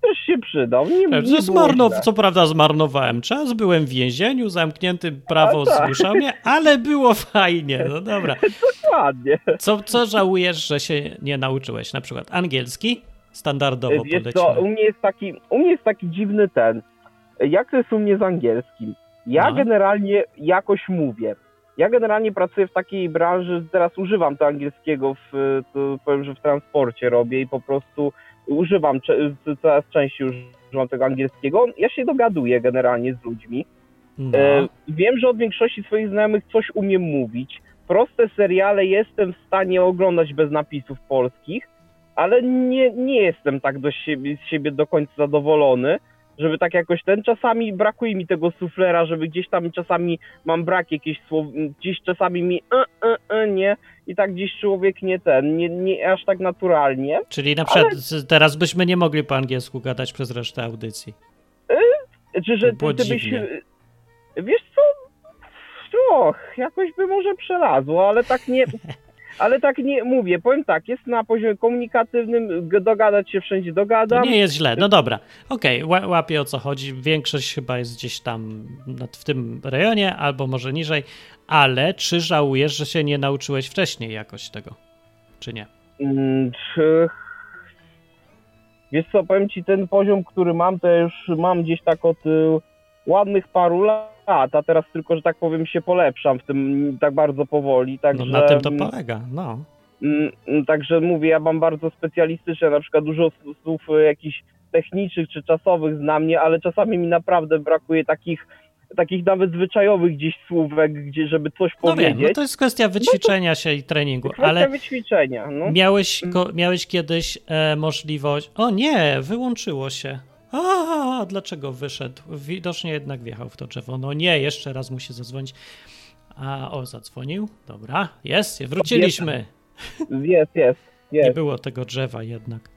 też się przydał. Nie, nie zmarnow, co prawda zmarnowałem czas, byłem w więzieniu, zamknięty, prawo A tak. zmuszał mnie, ale było fajnie, no dobra. Dokładnie. Co, co żałujesz, że się nie nauczyłeś? Na przykład angielski? Standardowo Wiesz co, u mnie jest taki, u mnie jest taki dziwny ten. Jak to jest u mnie z angielskim? Ja No. generalnie jakoś mówię. Ja generalnie pracuję w takiej branży, teraz używam to angielskiego, w, to powiem, że w transporcie robię i po prostu używam, coraz częściej używam tego angielskiego. Ja się dogaduję generalnie z ludźmi. No. E, wiem, że od większości swoich znajomych coś umiem mówić. Proste seriale jestem w stanie oglądać bez napisów polskich, ale nie, nie jestem tak do siebie, z siebie do końca zadowolony, żeby tak jakoś ten. Czasami brakuje mi tego suflera, żeby gdzieś tam czasami mam brak jakichś słów, gdzieś czasami mi e, e, e, nie i tak gdzieś człowiek nie ten, nie, nie aż tak naturalnie. Czyli na przykład z- teraz byśmy nie mogli po angielsku gadać przez resztę audycji. Czy że ty, ty byś. Wiesz co? Och, jakoś by może przelazło, ale tak nie. Ale tak nie mówię, powiem tak, jest na poziomie komunikatywnym, dogadać się wszędzie To dogadam. nie jest źle. No dobra, okej, ła- łapię o co chodzi. Większość chyba jest gdzieś tam w tym rejonie, albo może niżej, ale czy żałujesz, że się nie nauczyłeś wcześniej jakoś tego? Czy nie? Mm, czy- Wiesz co, powiem ci, ten poziom, który mam, to już mam gdzieś tak od y, ładnych paru lat, a teraz tylko, że tak powiem, się polepszam w tym tak bardzo powoli. Także, No na tym to polega, no. Mm, mm, Także mówię, ja mam bardzo specjalistyczne, na przykład dużo słów e, jakichś technicznych czy czasowych znam mnie, ale czasami mi naprawdę brakuje takich, takich nawet zwyczajowych gdzieś słówek, gdzie żeby coś No wiem, powiedzieć. no to jest kwestia wyćwiczenia się i treningu, ale wyćwiczenia. No. miałeś, ko, miałeś kiedyś e, możliwość... O nie, wyłączyło się. A, dlaczego wyszedł? Widocznie jednak wjechał w to drzewo. No nie, jeszcze raz musi zadzwonić. A, o, zadzwonił. Dobra, jest, wróciliśmy. Jest, jest, Nie jest. było tego drzewa jednak.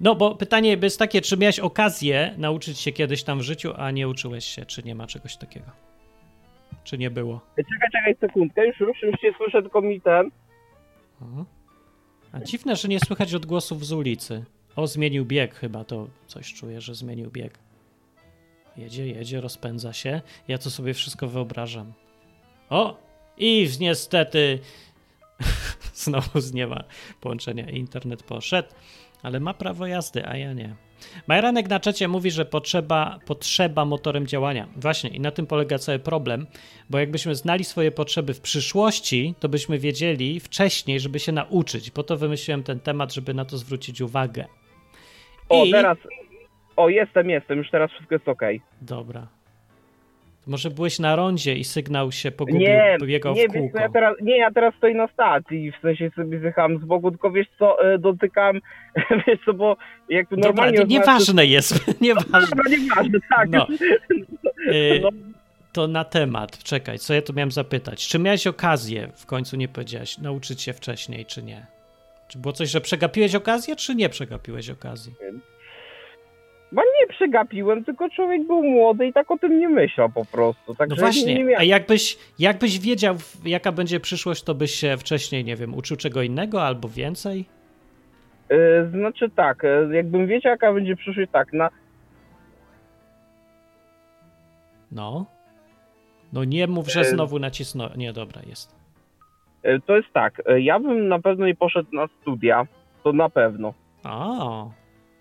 No, bo pytanie jest takie, czy miałeś okazję nauczyć się kiedyś tam w życiu, a nie uczyłeś się, czy nie ma czegoś takiego? Czy nie było? Czekaj, czekaj sekundkę, już, już, już się słyszę, tylko mi ten. Mhm. A dziwne, że nie słychać odgłosów z ulicy. O, zmienił bieg chyba, to coś czuję, że zmienił bieg. Jedzie, jedzie, rozpędza się. Ja to sobie wszystko wyobrażam. O! I niestety znowu nie ma połączenia. Internet poszedł, ale ma prawo jazdy, a ja nie. Majranek na czacie mówi, że potrzeba, potrzeba motorem działania. Właśnie, i na tym polega cały problem, bo jakbyśmy znali swoje potrzeby w przyszłości, to byśmy wiedzieli wcześniej, żeby się nauczyć. Po to wymyśliłem ten temat, żeby na to zwrócić uwagę. O, I- teraz. O, jestem, jestem, już teraz wszystko jest okej. Dobra. Może byłeś na rondzie i sygnał się pogubił, Nie, biegał nie, w wiesz kółko. co, ja teraz, nie, ja teraz stoję na stacji, w sensie sobie zjechałem z boku, tylko wiesz co, e, dotykam, wiesz co, bo jak Dobra, normalnie... nie, rozmawiasz, nieważne jest, nieważne. Dobra, nieważne, tak. No. No. To na temat, czekaj, co ja tu miałem zapytać? Czy miałeś okazję, w końcu nie powiedziałeś, nauczyć się wcześniej, czy nie? Czy było coś, że przegapiłeś okazję, czy nie przegapiłeś okazji? Bo nie przegapiłem, tylko człowiek był młody i tak o tym nie myślał po prostu. No Także właśnie, a miałem... jakbyś, jakbyś wiedział, jaka będzie przyszłość, to byś się wcześniej, nie wiem, uczył czego innego albo więcej? E, Znaczy tak, e, jakbym wiedział jaka będzie przyszłość, tak, na, No. No nie mów, że E, znowu nacisnął. Nie, dobra, jest. E, to jest tak, e, ja bym na pewno nie poszedł na studia, to na pewno. A,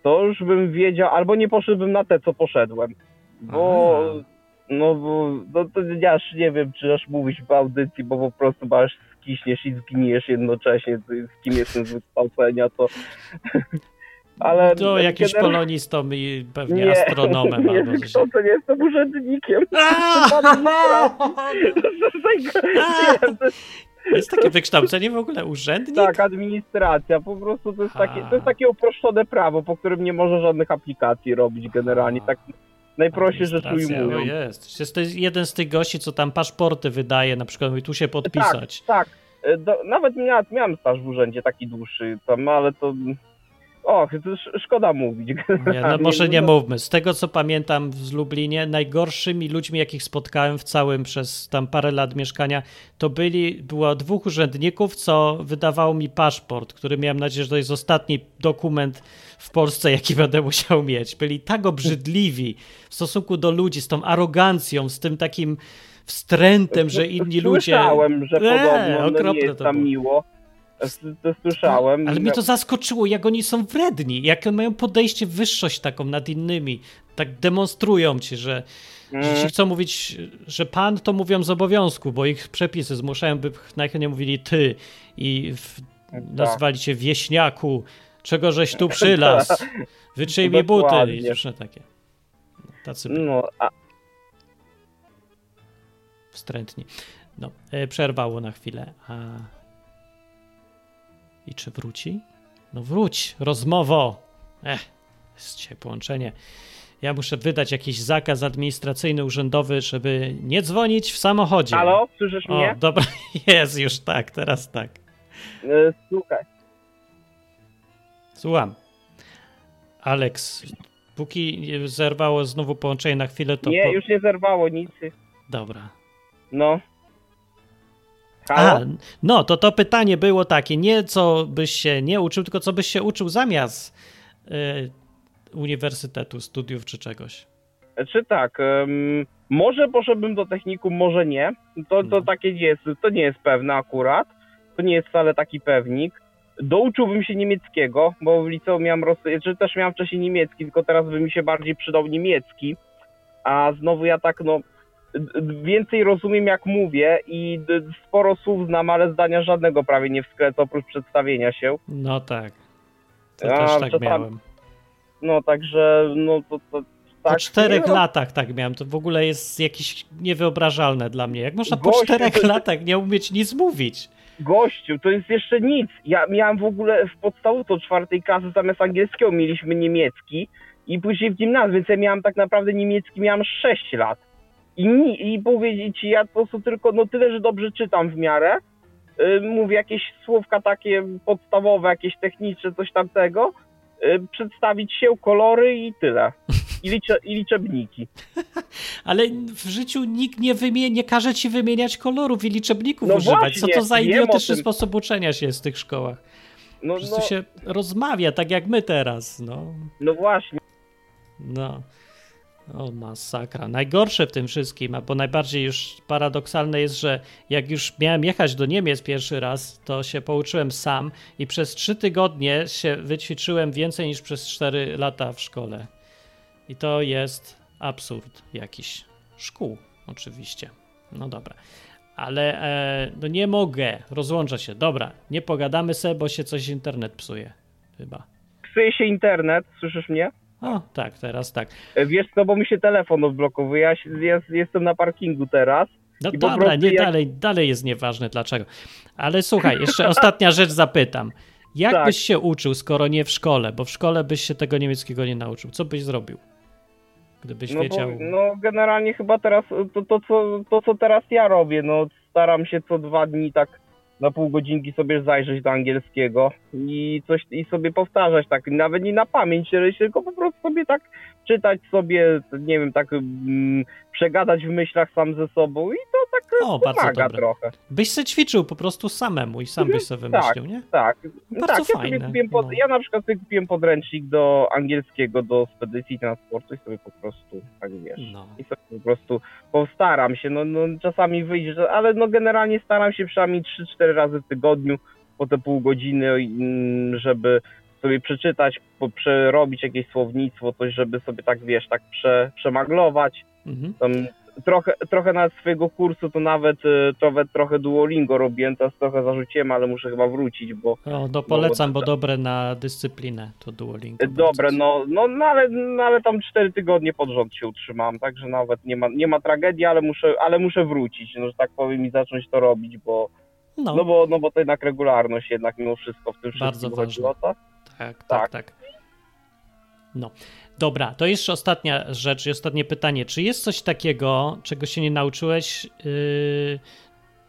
To już bym wiedział, albo nie poszedłbym na te, co poszedłem. Bo, Aha. no bo, no to ja aż nie wiem, czy aż mówić w audycji, bo po prostu aż skiśniesz i zginiesz jednocześnie, z kim jestem z wykształcenia, to... Ale... to jakiś generalnie- polonistą i pewnie astronomem nie, albo coś. wykształcenie, jestem urzędnikiem. Jest takie wykształcenie w ogóle urzędnik? Tak, administracja, po prostu to jest, takie, to jest takie uproszczone prawo, po którym nie może żadnych aplikacji robić generalnie, tak najprościej rzecz ujmując. O jest. Jest to jeden z tych gości, co tam paszporty wydaje, na przykład mówi, tu się podpisać. Tak, tak. E, Do, nawet mia, miałem staż w urzędzie taki dłuższy tam, ale to... Och, szkoda mówić. Nie, no może nie No, mówmy. Z tego co pamiętam w Lublinie, najgorszymi ludźmi, jakich spotkałem w całym przez tam parę lat mieszkania, to byli, było dwóch urzędników, co wydawało mi paszport, który miałem nadzieję, że to jest ostatni dokument w Polsce, jaki będę musiał mieć. Byli tak obrzydliwi w stosunku do ludzi, z tą arogancją, z tym takim wstrętem, że inni ludzie... Słyszałem, że Eee, podobno no, okropne nie jest to tam było. miło. To słyszałem. Ale mnie to zaskoczyło, jak oni są wredni, jak oni mają podejście, wyższość taką nad innymi. Tak demonstrują ci, że, że Mm. ci chcą mówić, że pan to mówią z obowiązku, bo ich przepisy zmuszają, by najchętniej mówili ty i w, Tak. nazwali cię wieśniaku, czego żeś tu przylas, wytrzyj mi buty i różne takie. Tacy No, a, wstrętni. No, e, przerwało na chwilę. A... I czy wróci? No wróć, rozmowo. Ech, jest dzisiaj połączenie. Ja muszę wydać jakiś zakaz administracyjny, urzędowy, żeby nie dzwonić w samochodzie. halo, słyszysz O, mnie? dobra, jest już tak, teraz tak. E, Słuchaj. Słucham. Alex, póki zerwało znowu połączenie na chwilę, to... Nie, po- już nie zerwało nic. Dobra. No. Halo? A, no to to pytanie było takie, nie co byś się nie uczył, tylko co byś się uczył zamiast y, uniwersytetu, studiów czy czegoś. Czy tak, em, może poszedłbym do technikum, może nie. To, to No. takie nie jest, to nie jest pewne akurat. To nie jest wcale taki pewnik. Douczyłbym się niemieckiego, bo w liceum miałem rosyjski, czy też miałem wcześniej niemiecki, tylko teraz by mi się bardziej przydał niemiecki. A znowu ja tak, no, więcej rozumiem jak mówię i sporo słów znam, ale zdania żadnego prawie nie wskręcę oprócz przedstawienia się. No tak. To A, też tak miałem. No także, no to, to tak. Po czterech no, latach tak miałem. To w ogóle jest jakieś niewyobrażalne dla mnie. Jak można po Gościu, czterech to- latach nie umieć nic mówić? Gościu, to jest jeszcze nic. Ja miałem w ogóle w podstawówce od czwartej klasy zamiast angielskiego mieliśmy niemiecki i później w gimnazjum, więc ja miałem tak naprawdę niemiecki, miałem 6 lat. I, i powiedzieć ja po prostu tylko, no tyle, że dobrze czytam w miarę. Yy, mówię jakieś słówka takie podstawowe, jakieś techniczne, coś tamtego. Yy, przedstawić się, kolory i tyle. I, licze, i liczebniki. Ale w życiu nikt nie, wymie- nie każe ci wymieniać kolorów i liczebników No używać. Co właśnie, to za idiotyczny sposób uczenia się jest w tych szkołach? No, Po prostu no, się rozmawia tak jak my teraz. No. no właśnie. No. O, masakra. Najgorsze w tym wszystkim, bo najbardziej już paradoksalne jest, że jak już miałem jechać do Niemiec pierwszy raz, to się pouczyłem sam i przez trzy tygodnie się wyćwiczyłem więcej niż przez cztery lata w szkole. I to jest absurd jakiś. Szkół, oczywiście. No dobra. Ale e, no nie mogę, rozłącza się. Dobra, nie pogadamy sobie, bo się coś internet psuje. Chyba. Psuje się internet, słyszysz mnie? O, tak, teraz tak. E, Wiesz co, bo mi się telefon odblokowuje, ja, ja jestem na parkingu teraz. No dobra, nie, jak- dalej, dalej jest nieważne dlaczego. Ale słuchaj, jeszcze ostatnia rzecz zapytam. Jak Tak. byś się uczył, skoro nie w szkole? Bo w szkole byś się tego niemieckiego nie nauczył. Co byś zrobił? Gdybyś No, bo, wiedział. no generalnie chyba teraz, to, to, co, to co teraz ja robię, no staram się co dwa dni tak na pół godzinki sobie zajrzeć do angielskiego i coś i sobie powtarzać tak, nawet nie na pamięć, tylko po prostu sobie tak czytać sobie, nie wiem, tak mm, przegadać w myślach sam ze sobą i to tak O, bardzo pomaga dobre. trochę. Byś se ćwiczył po prostu samemu i sam byś sobie wymyślił, nie? Tak, Bardzo tak. Ja, sobie fajne, kupiłem pod, no. ja na przykład sobie kupiłem podręcznik do angielskiego, do spedycji transportu i sobie po prostu, tak wiesz, No. i sobie po prostu postaram się, no, no czasami że- ale no generalnie staram się przynajmniej 3-4 razy w tygodniu po te pół godziny, mm, żeby sobie przeczytać, po, przerobić jakieś słownictwo, coś, żeby sobie tak, wiesz, tak prze, przemaglować. Mhm. Tam trochę, trochę nawet swojego kursu to nawet e, trochę, trochę Duolingo robiłem, teraz trochę zarzuciłem, ale muszę chyba wrócić, bo O, no polecam, bo to- dobre na dyscyplinę to Duolingo. e, dobre, bardzo. no, no, no, ale, no ale tam cztery tygodnie pod rząd się utrzymałem, także nawet nie ma, nie ma tragedii, ale muszę, ale muszę wrócić, no, że tak powiem i zacząć to robić, bo No, no bo, no bo to jednak regularność jednak mimo wszystko w tym Bardzo wszystkim chodzi ważne. o to. Tak, tak, tak. tak. No. Dobra, to jeszcze ostatnia rzecz i ostatnie pytanie. Czy jest coś takiego, czego się nie nauczyłeś yy,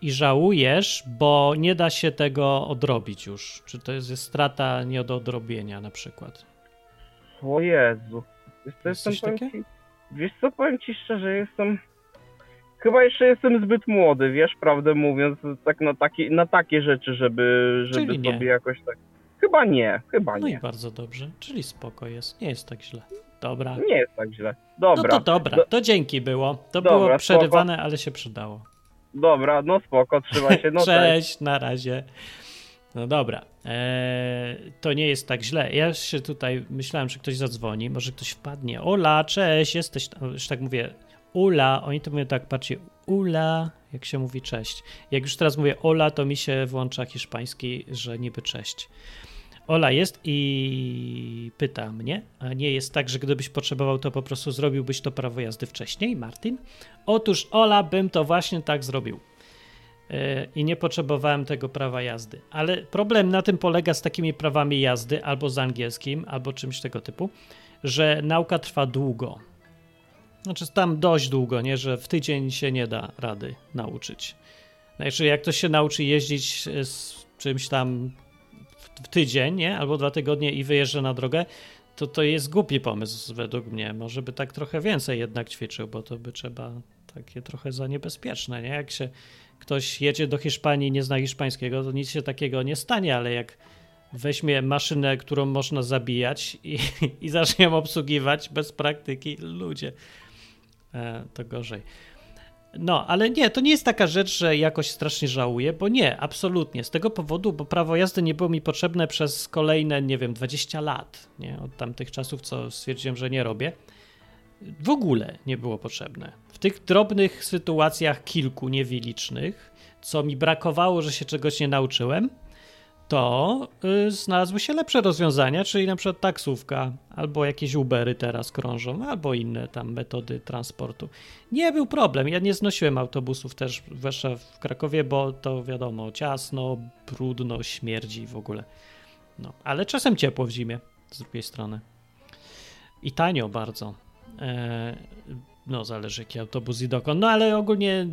i żałujesz, bo nie da się tego odrobić już? Czy to jest strata nie do odrobienia na przykład? O Jezu. Wiesz co, Jest jestem, coś powiem takie? ci, wiesz co, powiem ci szczerze, jestem... Chyba jeszcze jestem zbyt młody, wiesz, prawdę mówiąc, tak na takie, na takie rzeczy, żeby, żeby Czyli nie. sobie jakoś tak... Chyba nie, chyba No i nie. bardzo dobrze, czyli spoko jest, nie jest tak źle. Dobra. Nie jest tak źle. No Dobra, to dobra, Do- to dzięki było. To Dobra, było spoko. przerywane, ale się przydało. dobra, no spoko, trzymaj się, no cześć. Na razie. No dobra, eee, to nie jest tak źle. Ja się tutaj myślałem, że ktoś zadzwoni, może ktoś wpadnie. Ola, cześć, jesteś. Już tak mówię, Ula, oni to mówią tak, patrzcie, Ula, jak się mówi cześć. Jak już teraz mówię Ola, to mi się włącza hiszpański, że niby cześć. Ola jest i pyta mnie, a nie jest tak, że gdybyś potrzebował, to po prostu zrobiłbyś to prawo jazdy wcześniej, Martin? Otóż Ola, bym to właśnie tak zrobił. E, I nie potrzebowałem tego prawa jazdy. Ale problem na tym polega z takimi prawami jazdy, albo z angielskim, albo czymś tego typu, że nauka trwa długo. Znaczy tam dość długo, nie, że w tydzień się nie da rady nauczyć. Znaczy, jak ktoś się nauczy jeździć z czymś tam tydzień, nie, albo dwa tygodnie i wyjeżdża na drogę, to to jest głupi pomysł według mnie. Może by tak trochę więcej jednak ćwiczył, bo to by trzeba takie trochę za niebezpieczne, nie? Jak się ktoś jedzie do Hiszpanii nie zna hiszpańskiego, to nic się takiego nie stanie, ale jak weźmie maszynę, którą można zabijać i, i zacznie ją obsługiwać bez praktyki, ludzie, e, to gorzej. No, ale nie, to nie jest taka rzecz, że jakoś strasznie żałuję, bo nie, absolutnie. Z tego powodu, bo prawo jazdy nie było mi potrzebne przez kolejne, nie wiem, 20 lat, nie, od tamtych czasów, co stwierdziłem, że nie robię. W ogóle nie było potrzebne. W tych drobnych sytuacjach, kilku niewielicznych, co mi brakowało, że się czegoś nie nauczyłem, to y, znalazły się lepsze rozwiązania, czyli na przykład taksówka, albo jakieś Ubery teraz krążą, albo inne tam metody transportu. Nie był problem. Ja nie znosiłem autobusów też, zwłaszcza w Krakowie, bo to wiadomo, ciasno, brudno, śmierdzi w ogóle. No, ale czasem ciepło w zimie, z drugiej strony. I tanio bardzo. E, no, zależy jaki autobus i dokąd. No, ale ogólnie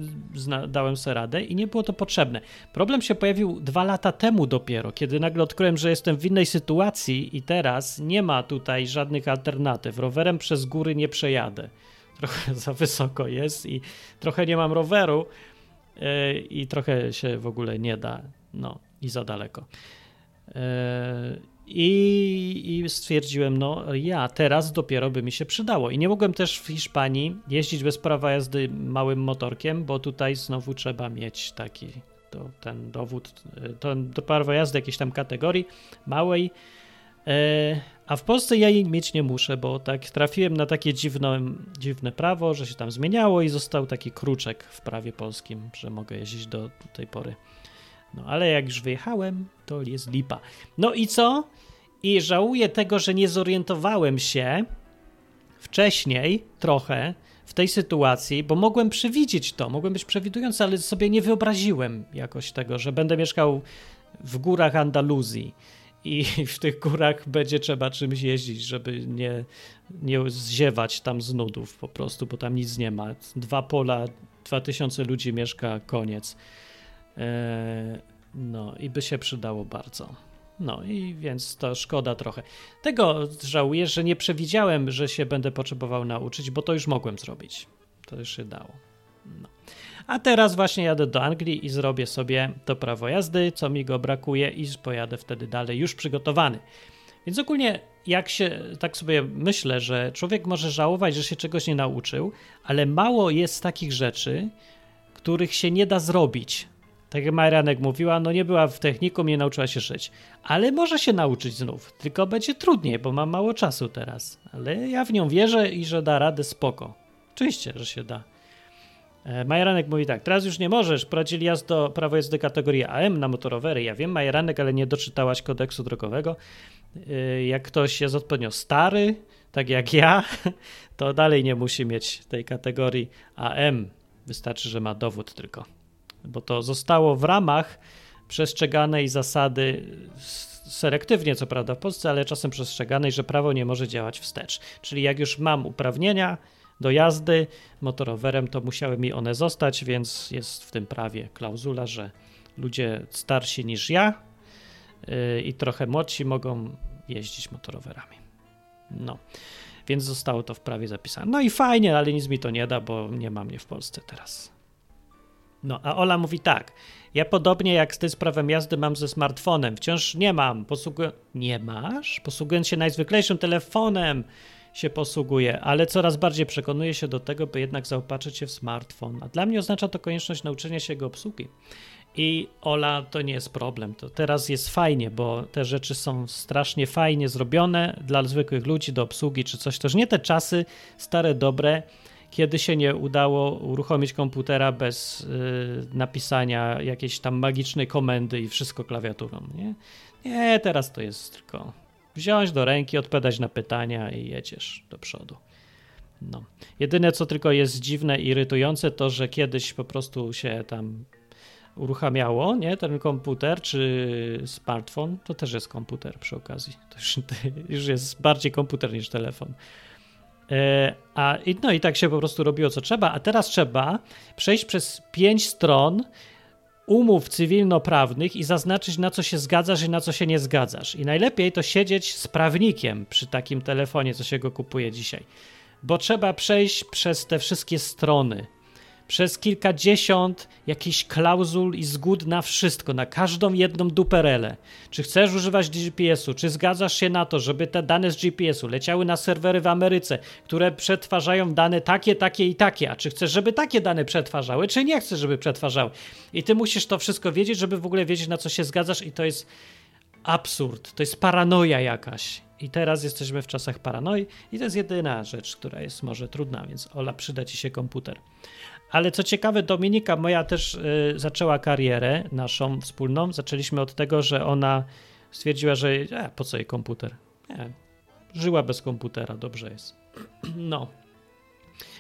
dałem sobie radę i nie było to potrzebne. Problem się pojawił dwa lata temu dopiero, kiedy nagle odkryłem, że jestem w innej sytuacji i teraz nie ma tutaj żadnych alternatyw. Rowerem przez góry nie przejadę. Trochę za wysoko jest i trochę nie mam roweru yy, i trochę się w ogóle nie da. No, i za daleko. Yy, i, I, stwierdziłem, no ja teraz dopiero by mi się przydało. I nie mogłem też w Hiszpanii jeździć bez prawa jazdy małym motorkiem, bo tutaj znowu trzeba mieć taki to, ten dowód, to, to prawo jazdy jakiejś tam kategorii małej. E, a w Polsce ja jej mieć nie muszę, bo tak trafiłem na takie dziwne, dziwne prawo, że się tam zmieniało i został taki kruczek w prawie polskim, że mogę jeździć do, do tej pory. No ale jak już wyjechałem, to jest lipa. No i co? I żałuję tego, że nie zorientowałem się wcześniej trochę w tej sytuacji, bo mogłem przewidzieć to, mogłem być przewidujący, ale sobie nie wyobraziłem jakoś tego, że będę mieszkał w górach Andaluzji i w tych górach będzie trzeba czymś jeździć, żeby nie, nie ziewać tam z nudów po prostu, bo tam nic nie ma. Dwa pola, dwa tysiące ludzi mieszka, koniec. Eee, no i by się przydało bardzo. No i więc to szkoda trochę. Tego żałuję, że nie przewidziałem, że się będę potrzebował nauczyć, bo to już mogłem zrobić. To już się dało. No. A teraz właśnie jadę do Anglii i zrobię sobie to prawo jazdy, co mi go brakuje i pojadę wtedy dalej już przygotowany. Więc ogólnie jak się tak sobie myślę, że człowiek może żałować, że się czegoś nie nauczył, ale mało jest takich rzeczy, których się nie da zrobić tak jak Majranek mówiła, no nie była w technikum, nie nauczyła się szyć. Ale może się nauczyć znów, tylko będzie trudniej, bo mam mało czasu teraz. Ale ja w nią wierzę i że da radę spoko. Oczywiście, że się da. E, Majeranek mówi tak, teraz już nie możesz, prowadzili jazdo, prawo jazdy kategorii AM na motorowery. Ja wiem, Majeranek, ale nie doczytałaś kodeksu drogowego. E, jak ktoś jest odpowiednio stary, tak jak ja, to dalej nie musi mieć tej kategorii AM. Wystarczy, że ma dowód tylko bo to zostało w ramach przestrzeganej zasady, selektywnie co prawda w Polsce, ale czasem przestrzeganej, że prawo nie może działać wstecz. Czyli jak już mam uprawnienia do jazdy motorowerem, to musiały mi one zostać, więc jest w tym prawie klauzula, że ludzie starsi niż ja yy, i trochę młodsi mogą jeździć motorowerami. No, więc zostało to w prawie zapisane. No i fajnie, ale nic mi to nie da, bo nie ma mnie w Polsce teraz. No, a Ola mówi tak. Ja podobnie jak z tym prawem jazdy mam ze smartfonem. Wciąż nie mam. Posługuję... Nie masz? Posługując się najzwyklejszym telefonem się posługuje, ale coraz bardziej przekonuję się do tego, by jednak zaopatrzyć się w smartfon. A dla mnie oznacza to konieczność nauczenia się jego obsługi. I Ola, to nie jest problem. To teraz jest fajnie, bo te rzeczy są strasznie fajnie zrobione dla zwykłych ludzi do obsługi czy coś. To już nie te czasy stare, dobre, kiedy się nie udało uruchomić komputera bez y, napisania jakiejś tam magicznej komendy i wszystko klawiaturą. Nie? nie, teraz to jest tylko wziąć do ręki, odpowiadać na pytania i jedziesz do przodu. No. Jedyne, co tylko jest dziwne i irytujące, to że kiedyś po prostu się tam uruchamiało, nie, ten komputer czy smartfon, to też jest komputer przy okazji. To już, już jest bardziej komputer niż telefon. E, a, no i tak się po prostu robiło, co trzeba, a teraz trzeba przejść przez pięć stron umów cywilnoprawnych i zaznaczyć, na co się zgadzasz i na co się nie zgadzasz. I najlepiej to siedzieć z prawnikiem przy takim telefonie, co się go kupuje dzisiaj, bo trzeba przejść przez te wszystkie strony przez kilkadziesiąt jakichś klauzul i zgód na wszystko, na każdą jedną duperelę. Czy chcesz używać GPS-u, czy zgadzasz się na to, żeby te dane z GPS-u leciały na serwery w Ameryce, które przetwarzają dane takie, takie i takie, a czy chcesz, żeby takie dane przetwarzały, czy nie chcesz, żeby przetwarzały. I ty musisz to wszystko wiedzieć, żeby w ogóle wiedzieć, na co się zgadzasz i to jest absurd, to jest paranoja jakaś. I teraz jesteśmy w czasach paranoi i to jest jedyna rzecz, która jest może trudna, więc Ola, przyda ci się komputer. Ale co ciekawe, Dominika moja też y, zaczęła karierę naszą wspólną. Zaczęliśmy od tego, że ona stwierdziła, że e, po co jej komputer? Nie, żyła bez komputera, dobrze jest. No.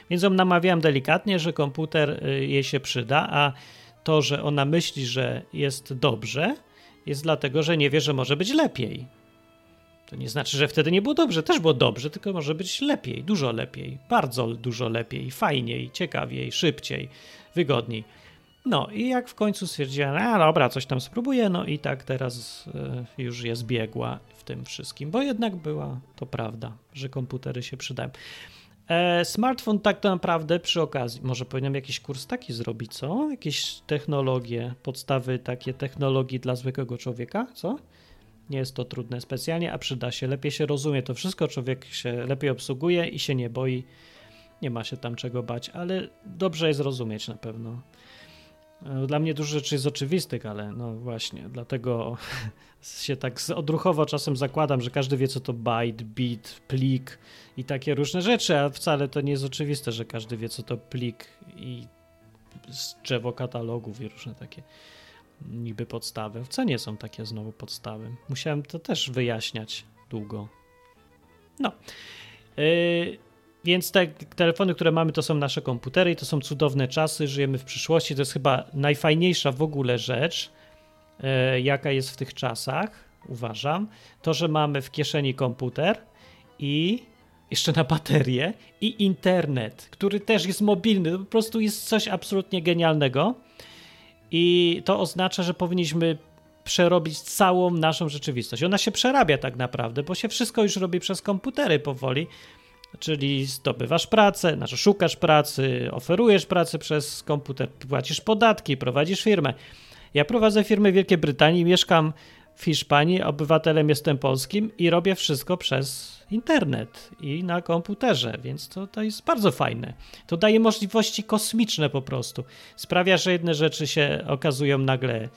Więc ją namawiałem delikatnie, że komputer y, jej się przyda, a to, że ona myśli, że jest dobrze, jest dlatego, że nie wie, że może być lepiej. To nie znaczy, że wtedy nie było dobrze. Też było dobrze, tylko może być lepiej, dużo lepiej, bardzo dużo lepiej, fajniej, ciekawiej, szybciej, wygodniej. No i jak w końcu stwierdziłem, a dobra, coś tam spróbuję, no i tak teraz y, już jest biegła w tym wszystkim, bo jednak była to prawda, że komputery się przydają. E, smartfon tak naprawdę przy okazji, może powinienem jakiś kurs taki zrobić, co? Jakieś technologie, podstawy takie technologii dla zwykłego człowieka, co? Nie jest to trudne specjalnie, a przyda się. Lepiej się rozumie to wszystko, człowiek się lepiej obsługuje i się nie boi. Nie ma się tam czego bać, ale dobrze jest rozumieć na pewno. E, dla mnie dużo rzeczy jest oczywistych, ale no właśnie, dlatego się tak odruchowo czasem zakładam, że każdy wie, co to byte, bit, plik i takie różne rzeczy, a wcale to nie jest oczywiste, że każdy wie, co to plik i drzewo katalogów i różne takie niby podstawy. Co nie są takie znowu podstawy? Musiałem to też wyjaśniać długo. No. Yy, więc te telefony, które mamy, to są nasze komputery i to są cudowne czasy. Żyjemy w przyszłości. To jest chyba najfajniejsza w ogóle rzecz, yy, jaka jest w tych czasach, uważam. To, że mamy w kieszeni komputer i jeszcze na baterię i internet, który też jest mobilny. To po prostu jest coś absolutnie genialnego. I to oznacza, że powinniśmy przerobić całą naszą rzeczywistość. Ona się przerabia tak naprawdę, bo się wszystko już robi przez komputery powoli. Czyli zdobywasz pracę, znaczy szukasz pracy, oferujesz pracę przez komputer, płacisz podatki, prowadzisz firmę. Ja prowadzę firmę w Wielkiej Brytanii, mieszkam w Hiszpanii, obywatelem jestem polskim i robię wszystko przez internet i na komputerze, więc to, to jest bardzo fajne. To daje możliwości kosmiczne po prostu. Sprawia, że jedne rzeczy się okazują nagle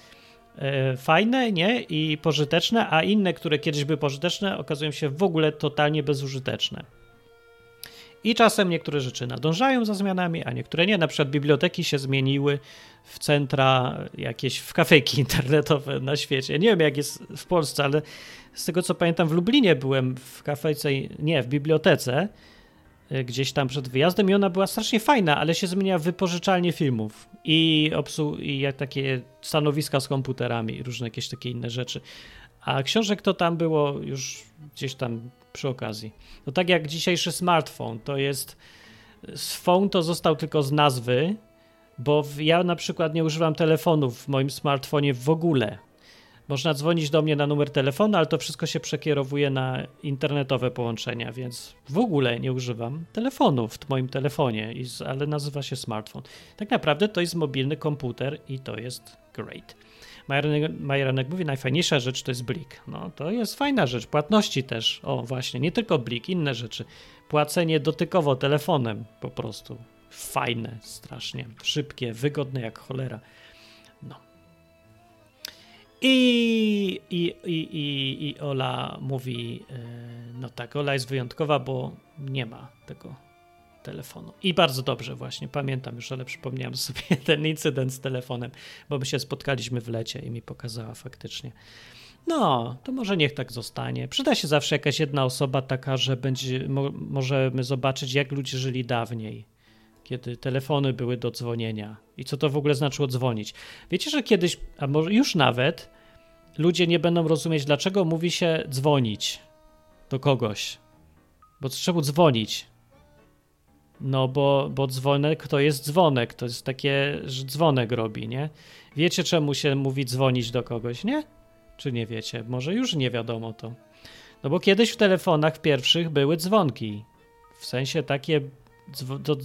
e, fajne, nie? I pożyteczne, a inne, które kiedyś były pożyteczne, okazują się w ogóle totalnie bezużyteczne. I czasem niektóre rzeczy nadążają za zmianami, a niektóre nie. Na przykład biblioteki się zmieniły w centra, jakieś w kafejki internetowe na świecie. Nie wiem, jak jest w Polsce, ale z tego co pamiętam, w Lublinie byłem w kafejce, nie, w bibliotece, y, gdzieś tam przed wyjazdem i ona była strasznie fajna, ale się zmieniła w wypożyczalnię filmów i, obsu- i takie stanowiska z komputerami różne jakieś takie inne rzeczy. A książek to tam było już gdzieś tam przy okazji. No tak jak dzisiejszy smartfon, to jest phone to został tylko z nazwy, bo ja na przykład nie używam telefonów w moim smartfonie w ogóle. Można dzwonić do mnie na numer telefonu, ale to wszystko się przekierowuje na internetowe połączenia, więc w ogóle nie używam telefonu w moim telefonie, ale nazywa się smartfon. Tak naprawdę to jest mobilny komputer i to jest great. Majeranek mówi, najfajniejsza rzecz to jest Blik. No to jest fajna rzecz. Płatności też. O właśnie, nie tylko Blik, inne rzeczy. Płacenie dotykowo telefonem po prostu. Fajne, strasznie. Szybkie, wygodne jak cholera. I, i, i, i, i Ola mówi, e, no tak, Ola jest wyjątkowa, bo nie ma tego telefonu. I bardzo dobrze właśnie, pamiętam już, ale przypomniałem sobie ten incydent z telefonem, bo my się spotkaliśmy w lecie i mi pokazała faktycznie. No, to może niech tak zostanie. Przyda się zawsze jakaś jedna osoba taka, że będzie, mo, możemy zobaczyć, jak ludzie żyli dawniej, kiedy telefony były do dzwonienia i co to w ogóle znaczyło dzwonić. Wiecie, że kiedyś, a może już nawet, ludzie nie będą rozumieć, dlaczego mówi się dzwonić do kogoś. Bo trzeba dzwonić. No, bo, bo dzwonek to jest dzwonek. To jest takie, że dzwonek robi, nie? Wiecie, czemu się mówi dzwonić do kogoś, nie? Czy nie wiecie? Może już nie wiadomo to. No bo kiedyś w telefonach pierwszych były dzwonki. W sensie takie,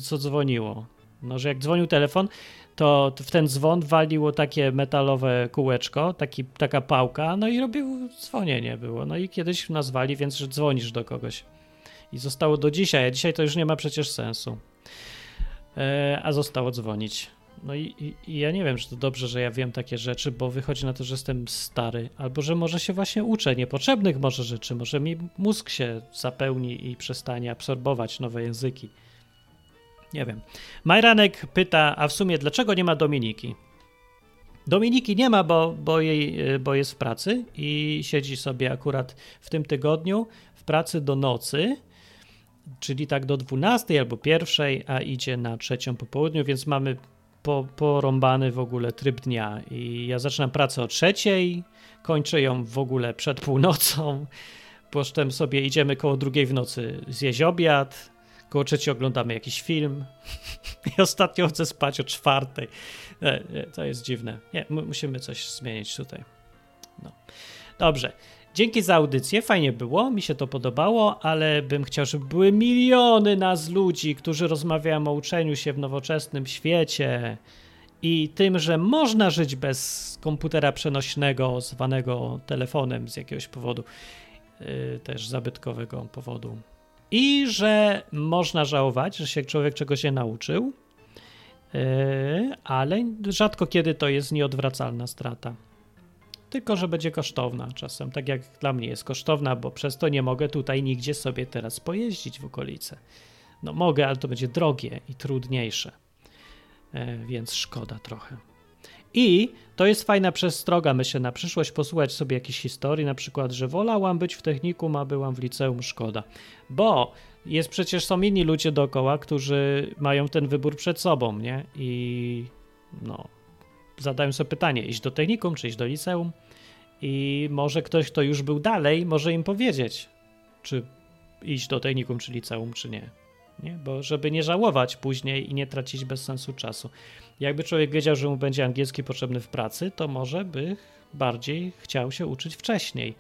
co dzwoniło. No, że jak dzwonił telefon, to w ten dzwon waliło takie metalowe kółeczko, taki, taka pałka, no i robił dzwonienie było. No i kiedyś nazwali, więc że dzwonisz do kogoś. I zostało do dzisiaj, a dzisiaj to już nie ma przecież sensu. E, a zostało dzwonić. No i, i, i, ja nie wiem, czy to dobrze, że ja wiem takie rzeczy, bo wychodzi na to, że jestem stary, albo że może się właśnie uczę niepotrzebnych może rzeczy, może mi mózg się zapełni i przestanie absorbować nowe języki. Nie wiem. Majranek pyta, a w sumie dlaczego nie ma Dominiki? Dominiki nie ma, bo, bo, jej, bo jest w pracy i siedzi sobie akurat w tym tygodniu w pracy do nocy, czyli tak do 12 albo pierwszej, a idzie na trzecią po południu, więc mamy po, porąbany w ogóle tryb dnia. I ja zaczynam pracę o trzeciej, kończę ją w ogóle przed północą, potem sobie idziemy koło drugiej w nocy zjeść obiad, koło trzeciej oglądamy jakiś film i ostatnio chcę spać o czwartej. Nie, nie, to jest dziwne. Nie, musimy coś zmienić tutaj. No. Dobrze. Dzięki za audycję, fajnie było, mi się to podobało, ale bym chciał, żeby były miliony nas ludzi, którzy rozmawiają o uczeniu się w nowoczesnym świecie i tym, że można żyć bez komputera przenośnego zwanego telefonem z jakiegoś powodu, yy, też zabytkowego powodu. I że można żałować, że się człowiek czegoś nie nauczył, yy, ale rzadko kiedy to jest nieodwracalna strata tylko że będzie kosztowna czasem, tak jak dla mnie jest kosztowna, bo przez to nie mogę tutaj nigdzie sobie teraz pojeździć w okolice. No mogę, ale to będzie drogie i trudniejsze, e, więc szkoda trochę. I to jest fajna przestroga, myślę, na przyszłość posłuchać sobie jakiejś historii, na przykład, że wolałam być w technikum, a byłam w liceum, szkoda. Bo jest przecież są inni ludzie dookoła, którzy mają ten wybór przed sobą, nie? I no, zadają sobie pytanie, iść do technikum czy iść do liceum i może ktoś, kto już był dalej, może im powiedzieć, czy iść do technikum czy liceum, czy nie. nie? Bo żeby nie żałować później i nie tracić bez sensu czasu. Jakby człowiek wiedział, że mu będzie angielski potrzebny w pracy, to może by bardziej chciał się uczyć wcześniej.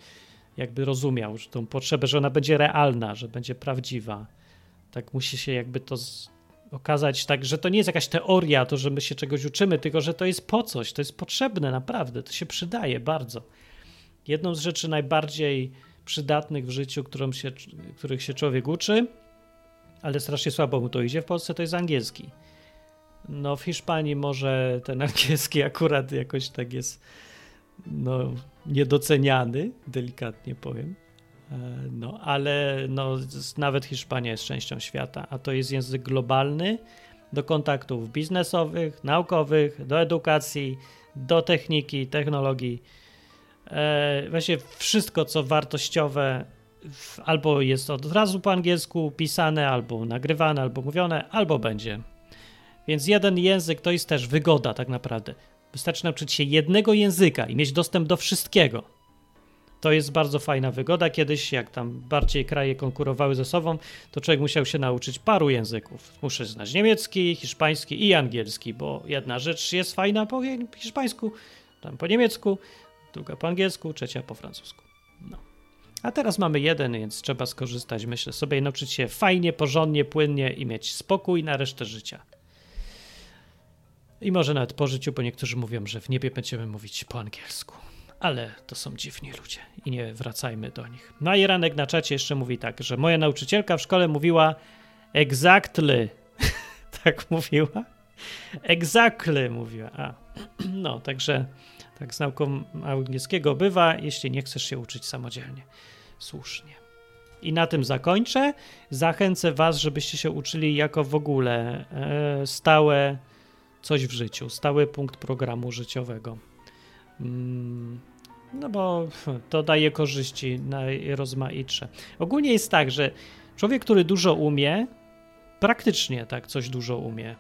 Jakby rozumiał że tą potrzebę, że ona będzie realna, że będzie prawdziwa. Tak musi się jakby to okazać tak, że to nie jest jakaś teoria, to, że my się czegoś uczymy, tylko że to jest po coś, to jest potrzebne naprawdę, to się przydaje bardzo. Jedną z rzeczy najbardziej przydatnych w życiu, się, których się człowiek uczy, ale strasznie słabo mu to idzie w Polsce, to jest angielski. No w Hiszpanii może ten angielski akurat jakoś tak jest no, niedoceniany, delikatnie powiem. E, no, ale no, nawet Hiszpania jest częścią świata, a to jest język globalny do kontaktów biznesowych, naukowych, do edukacji, do techniki, technologii. E, właśnie wszystko, co wartościowe, albo jest od razu po angielsku pisane, albo nagrywane, albo mówione, albo będzie. Więc jeden język to jest też wygoda, tak naprawdę. Wystarczy nauczyć się jednego języka i mieć dostęp do wszystkiego to jest bardzo fajna wygoda. Kiedyś, jak tam bardziej kraje konkurowały ze sobą, to człowiek musiał się nauczyć paru języków. Muszę znać niemiecki, hiszpański i angielski, bo jedna rzecz jest fajna po hiszpańsku, tam po niemiecku, druga po angielsku, trzecia po francusku. No. A teraz mamy jeden, więc trzeba skorzystać, myślę sobie, nauczyć się fajnie, porządnie, płynnie i mieć spokój na resztę życia. I może nawet po życiu, bo niektórzy mówią, że w niebie będziemy mówić po angielsku ale to są dziwni ludzie i nie wracajmy do nich. No i Ranek na czacie jeszcze mówi tak, że moja nauczycielka w szkole mówiła exactly. tak mówiła. Exactly, mówiła. A. No, także tak z nauką angielskiego bywa, jeśli nie chcesz się uczyć samodzielnie. Słusznie. I na tym zakończę. Zachęcę Was, żebyście się uczyli jako w ogóle e, stałe coś w życiu, stały punkt programu życiowego. Mm, no bo to daje korzyści najrozmaitsze. Ogólnie jest tak, że człowiek, który dużo umie, praktycznie tak coś dużo umie.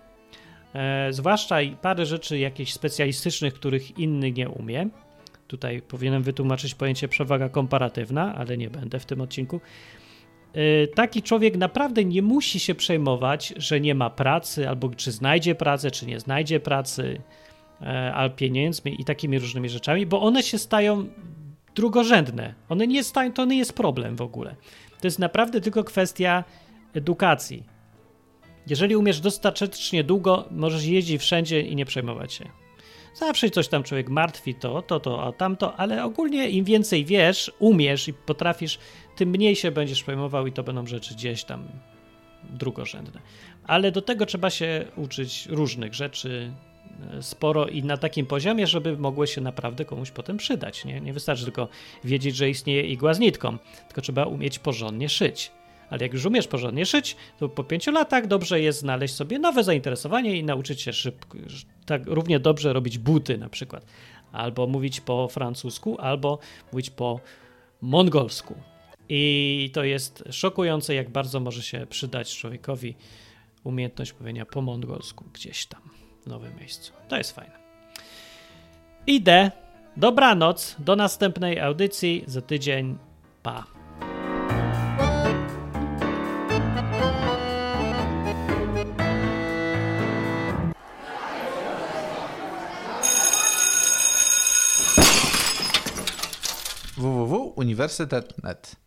E, zwłaszcza parę rzeczy jakichś specjalistycznych, których inny nie umie. Tutaj powinienem wytłumaczyć pojęcie przewaga komparatywna, ale nie będę w tym odcinku. E, taki człowiek naprawdę nie musi się przejmować, że nie ma pracy, albo czy znajdzie pracę, czy nie znajdzie pracy, e, albo pieniędzmi i takimi różnymi rzeczami, bo one się stają drugorzędne. One nie stają, to nie jest problem w ogóle. To jest naprawdę tylko kwestia edukacji. Jeżeli umiesz dostatecznie długo, możesz jeździć wszędzie i nie przejmować się. Zawsze coś tam człowiek martwi, to, to, to, a tamto, ale ogólnie im więcej wiesz, umiesz i potrafisz, tym mniej się będziesz przejmował i to będą rzeczy gdzieś tam drugorzędne. Ale do tego trzeba się uczyć różnych rzeczy e, sporo i na takim poziomie, żeby mogły się naprawdę komuś potem przydać. Nie, nie wystarczy tylko wiedzieć, że istnieje igła z nitką, tylko trzeba umieć porządnie szyć. Ale jak już umiesz porządnie szyć, to po pięciu latach dobrze jest znaleźć sobie nowe zainteresowanie i nauczyć się szybko, tak równie dobrze robić buty na przykład. Albo mówić po francusku, albo mówić po mongolsku. I to jest szokujące, jak bardzo może się przydać człowiekowi umiejętność mówienia po mongolsku gdzieś tam w nowym miejscu. To jest fajne. Idę. Dobranoc. Do następnej audycji za tydzień. Pa. www.uniwersytet.net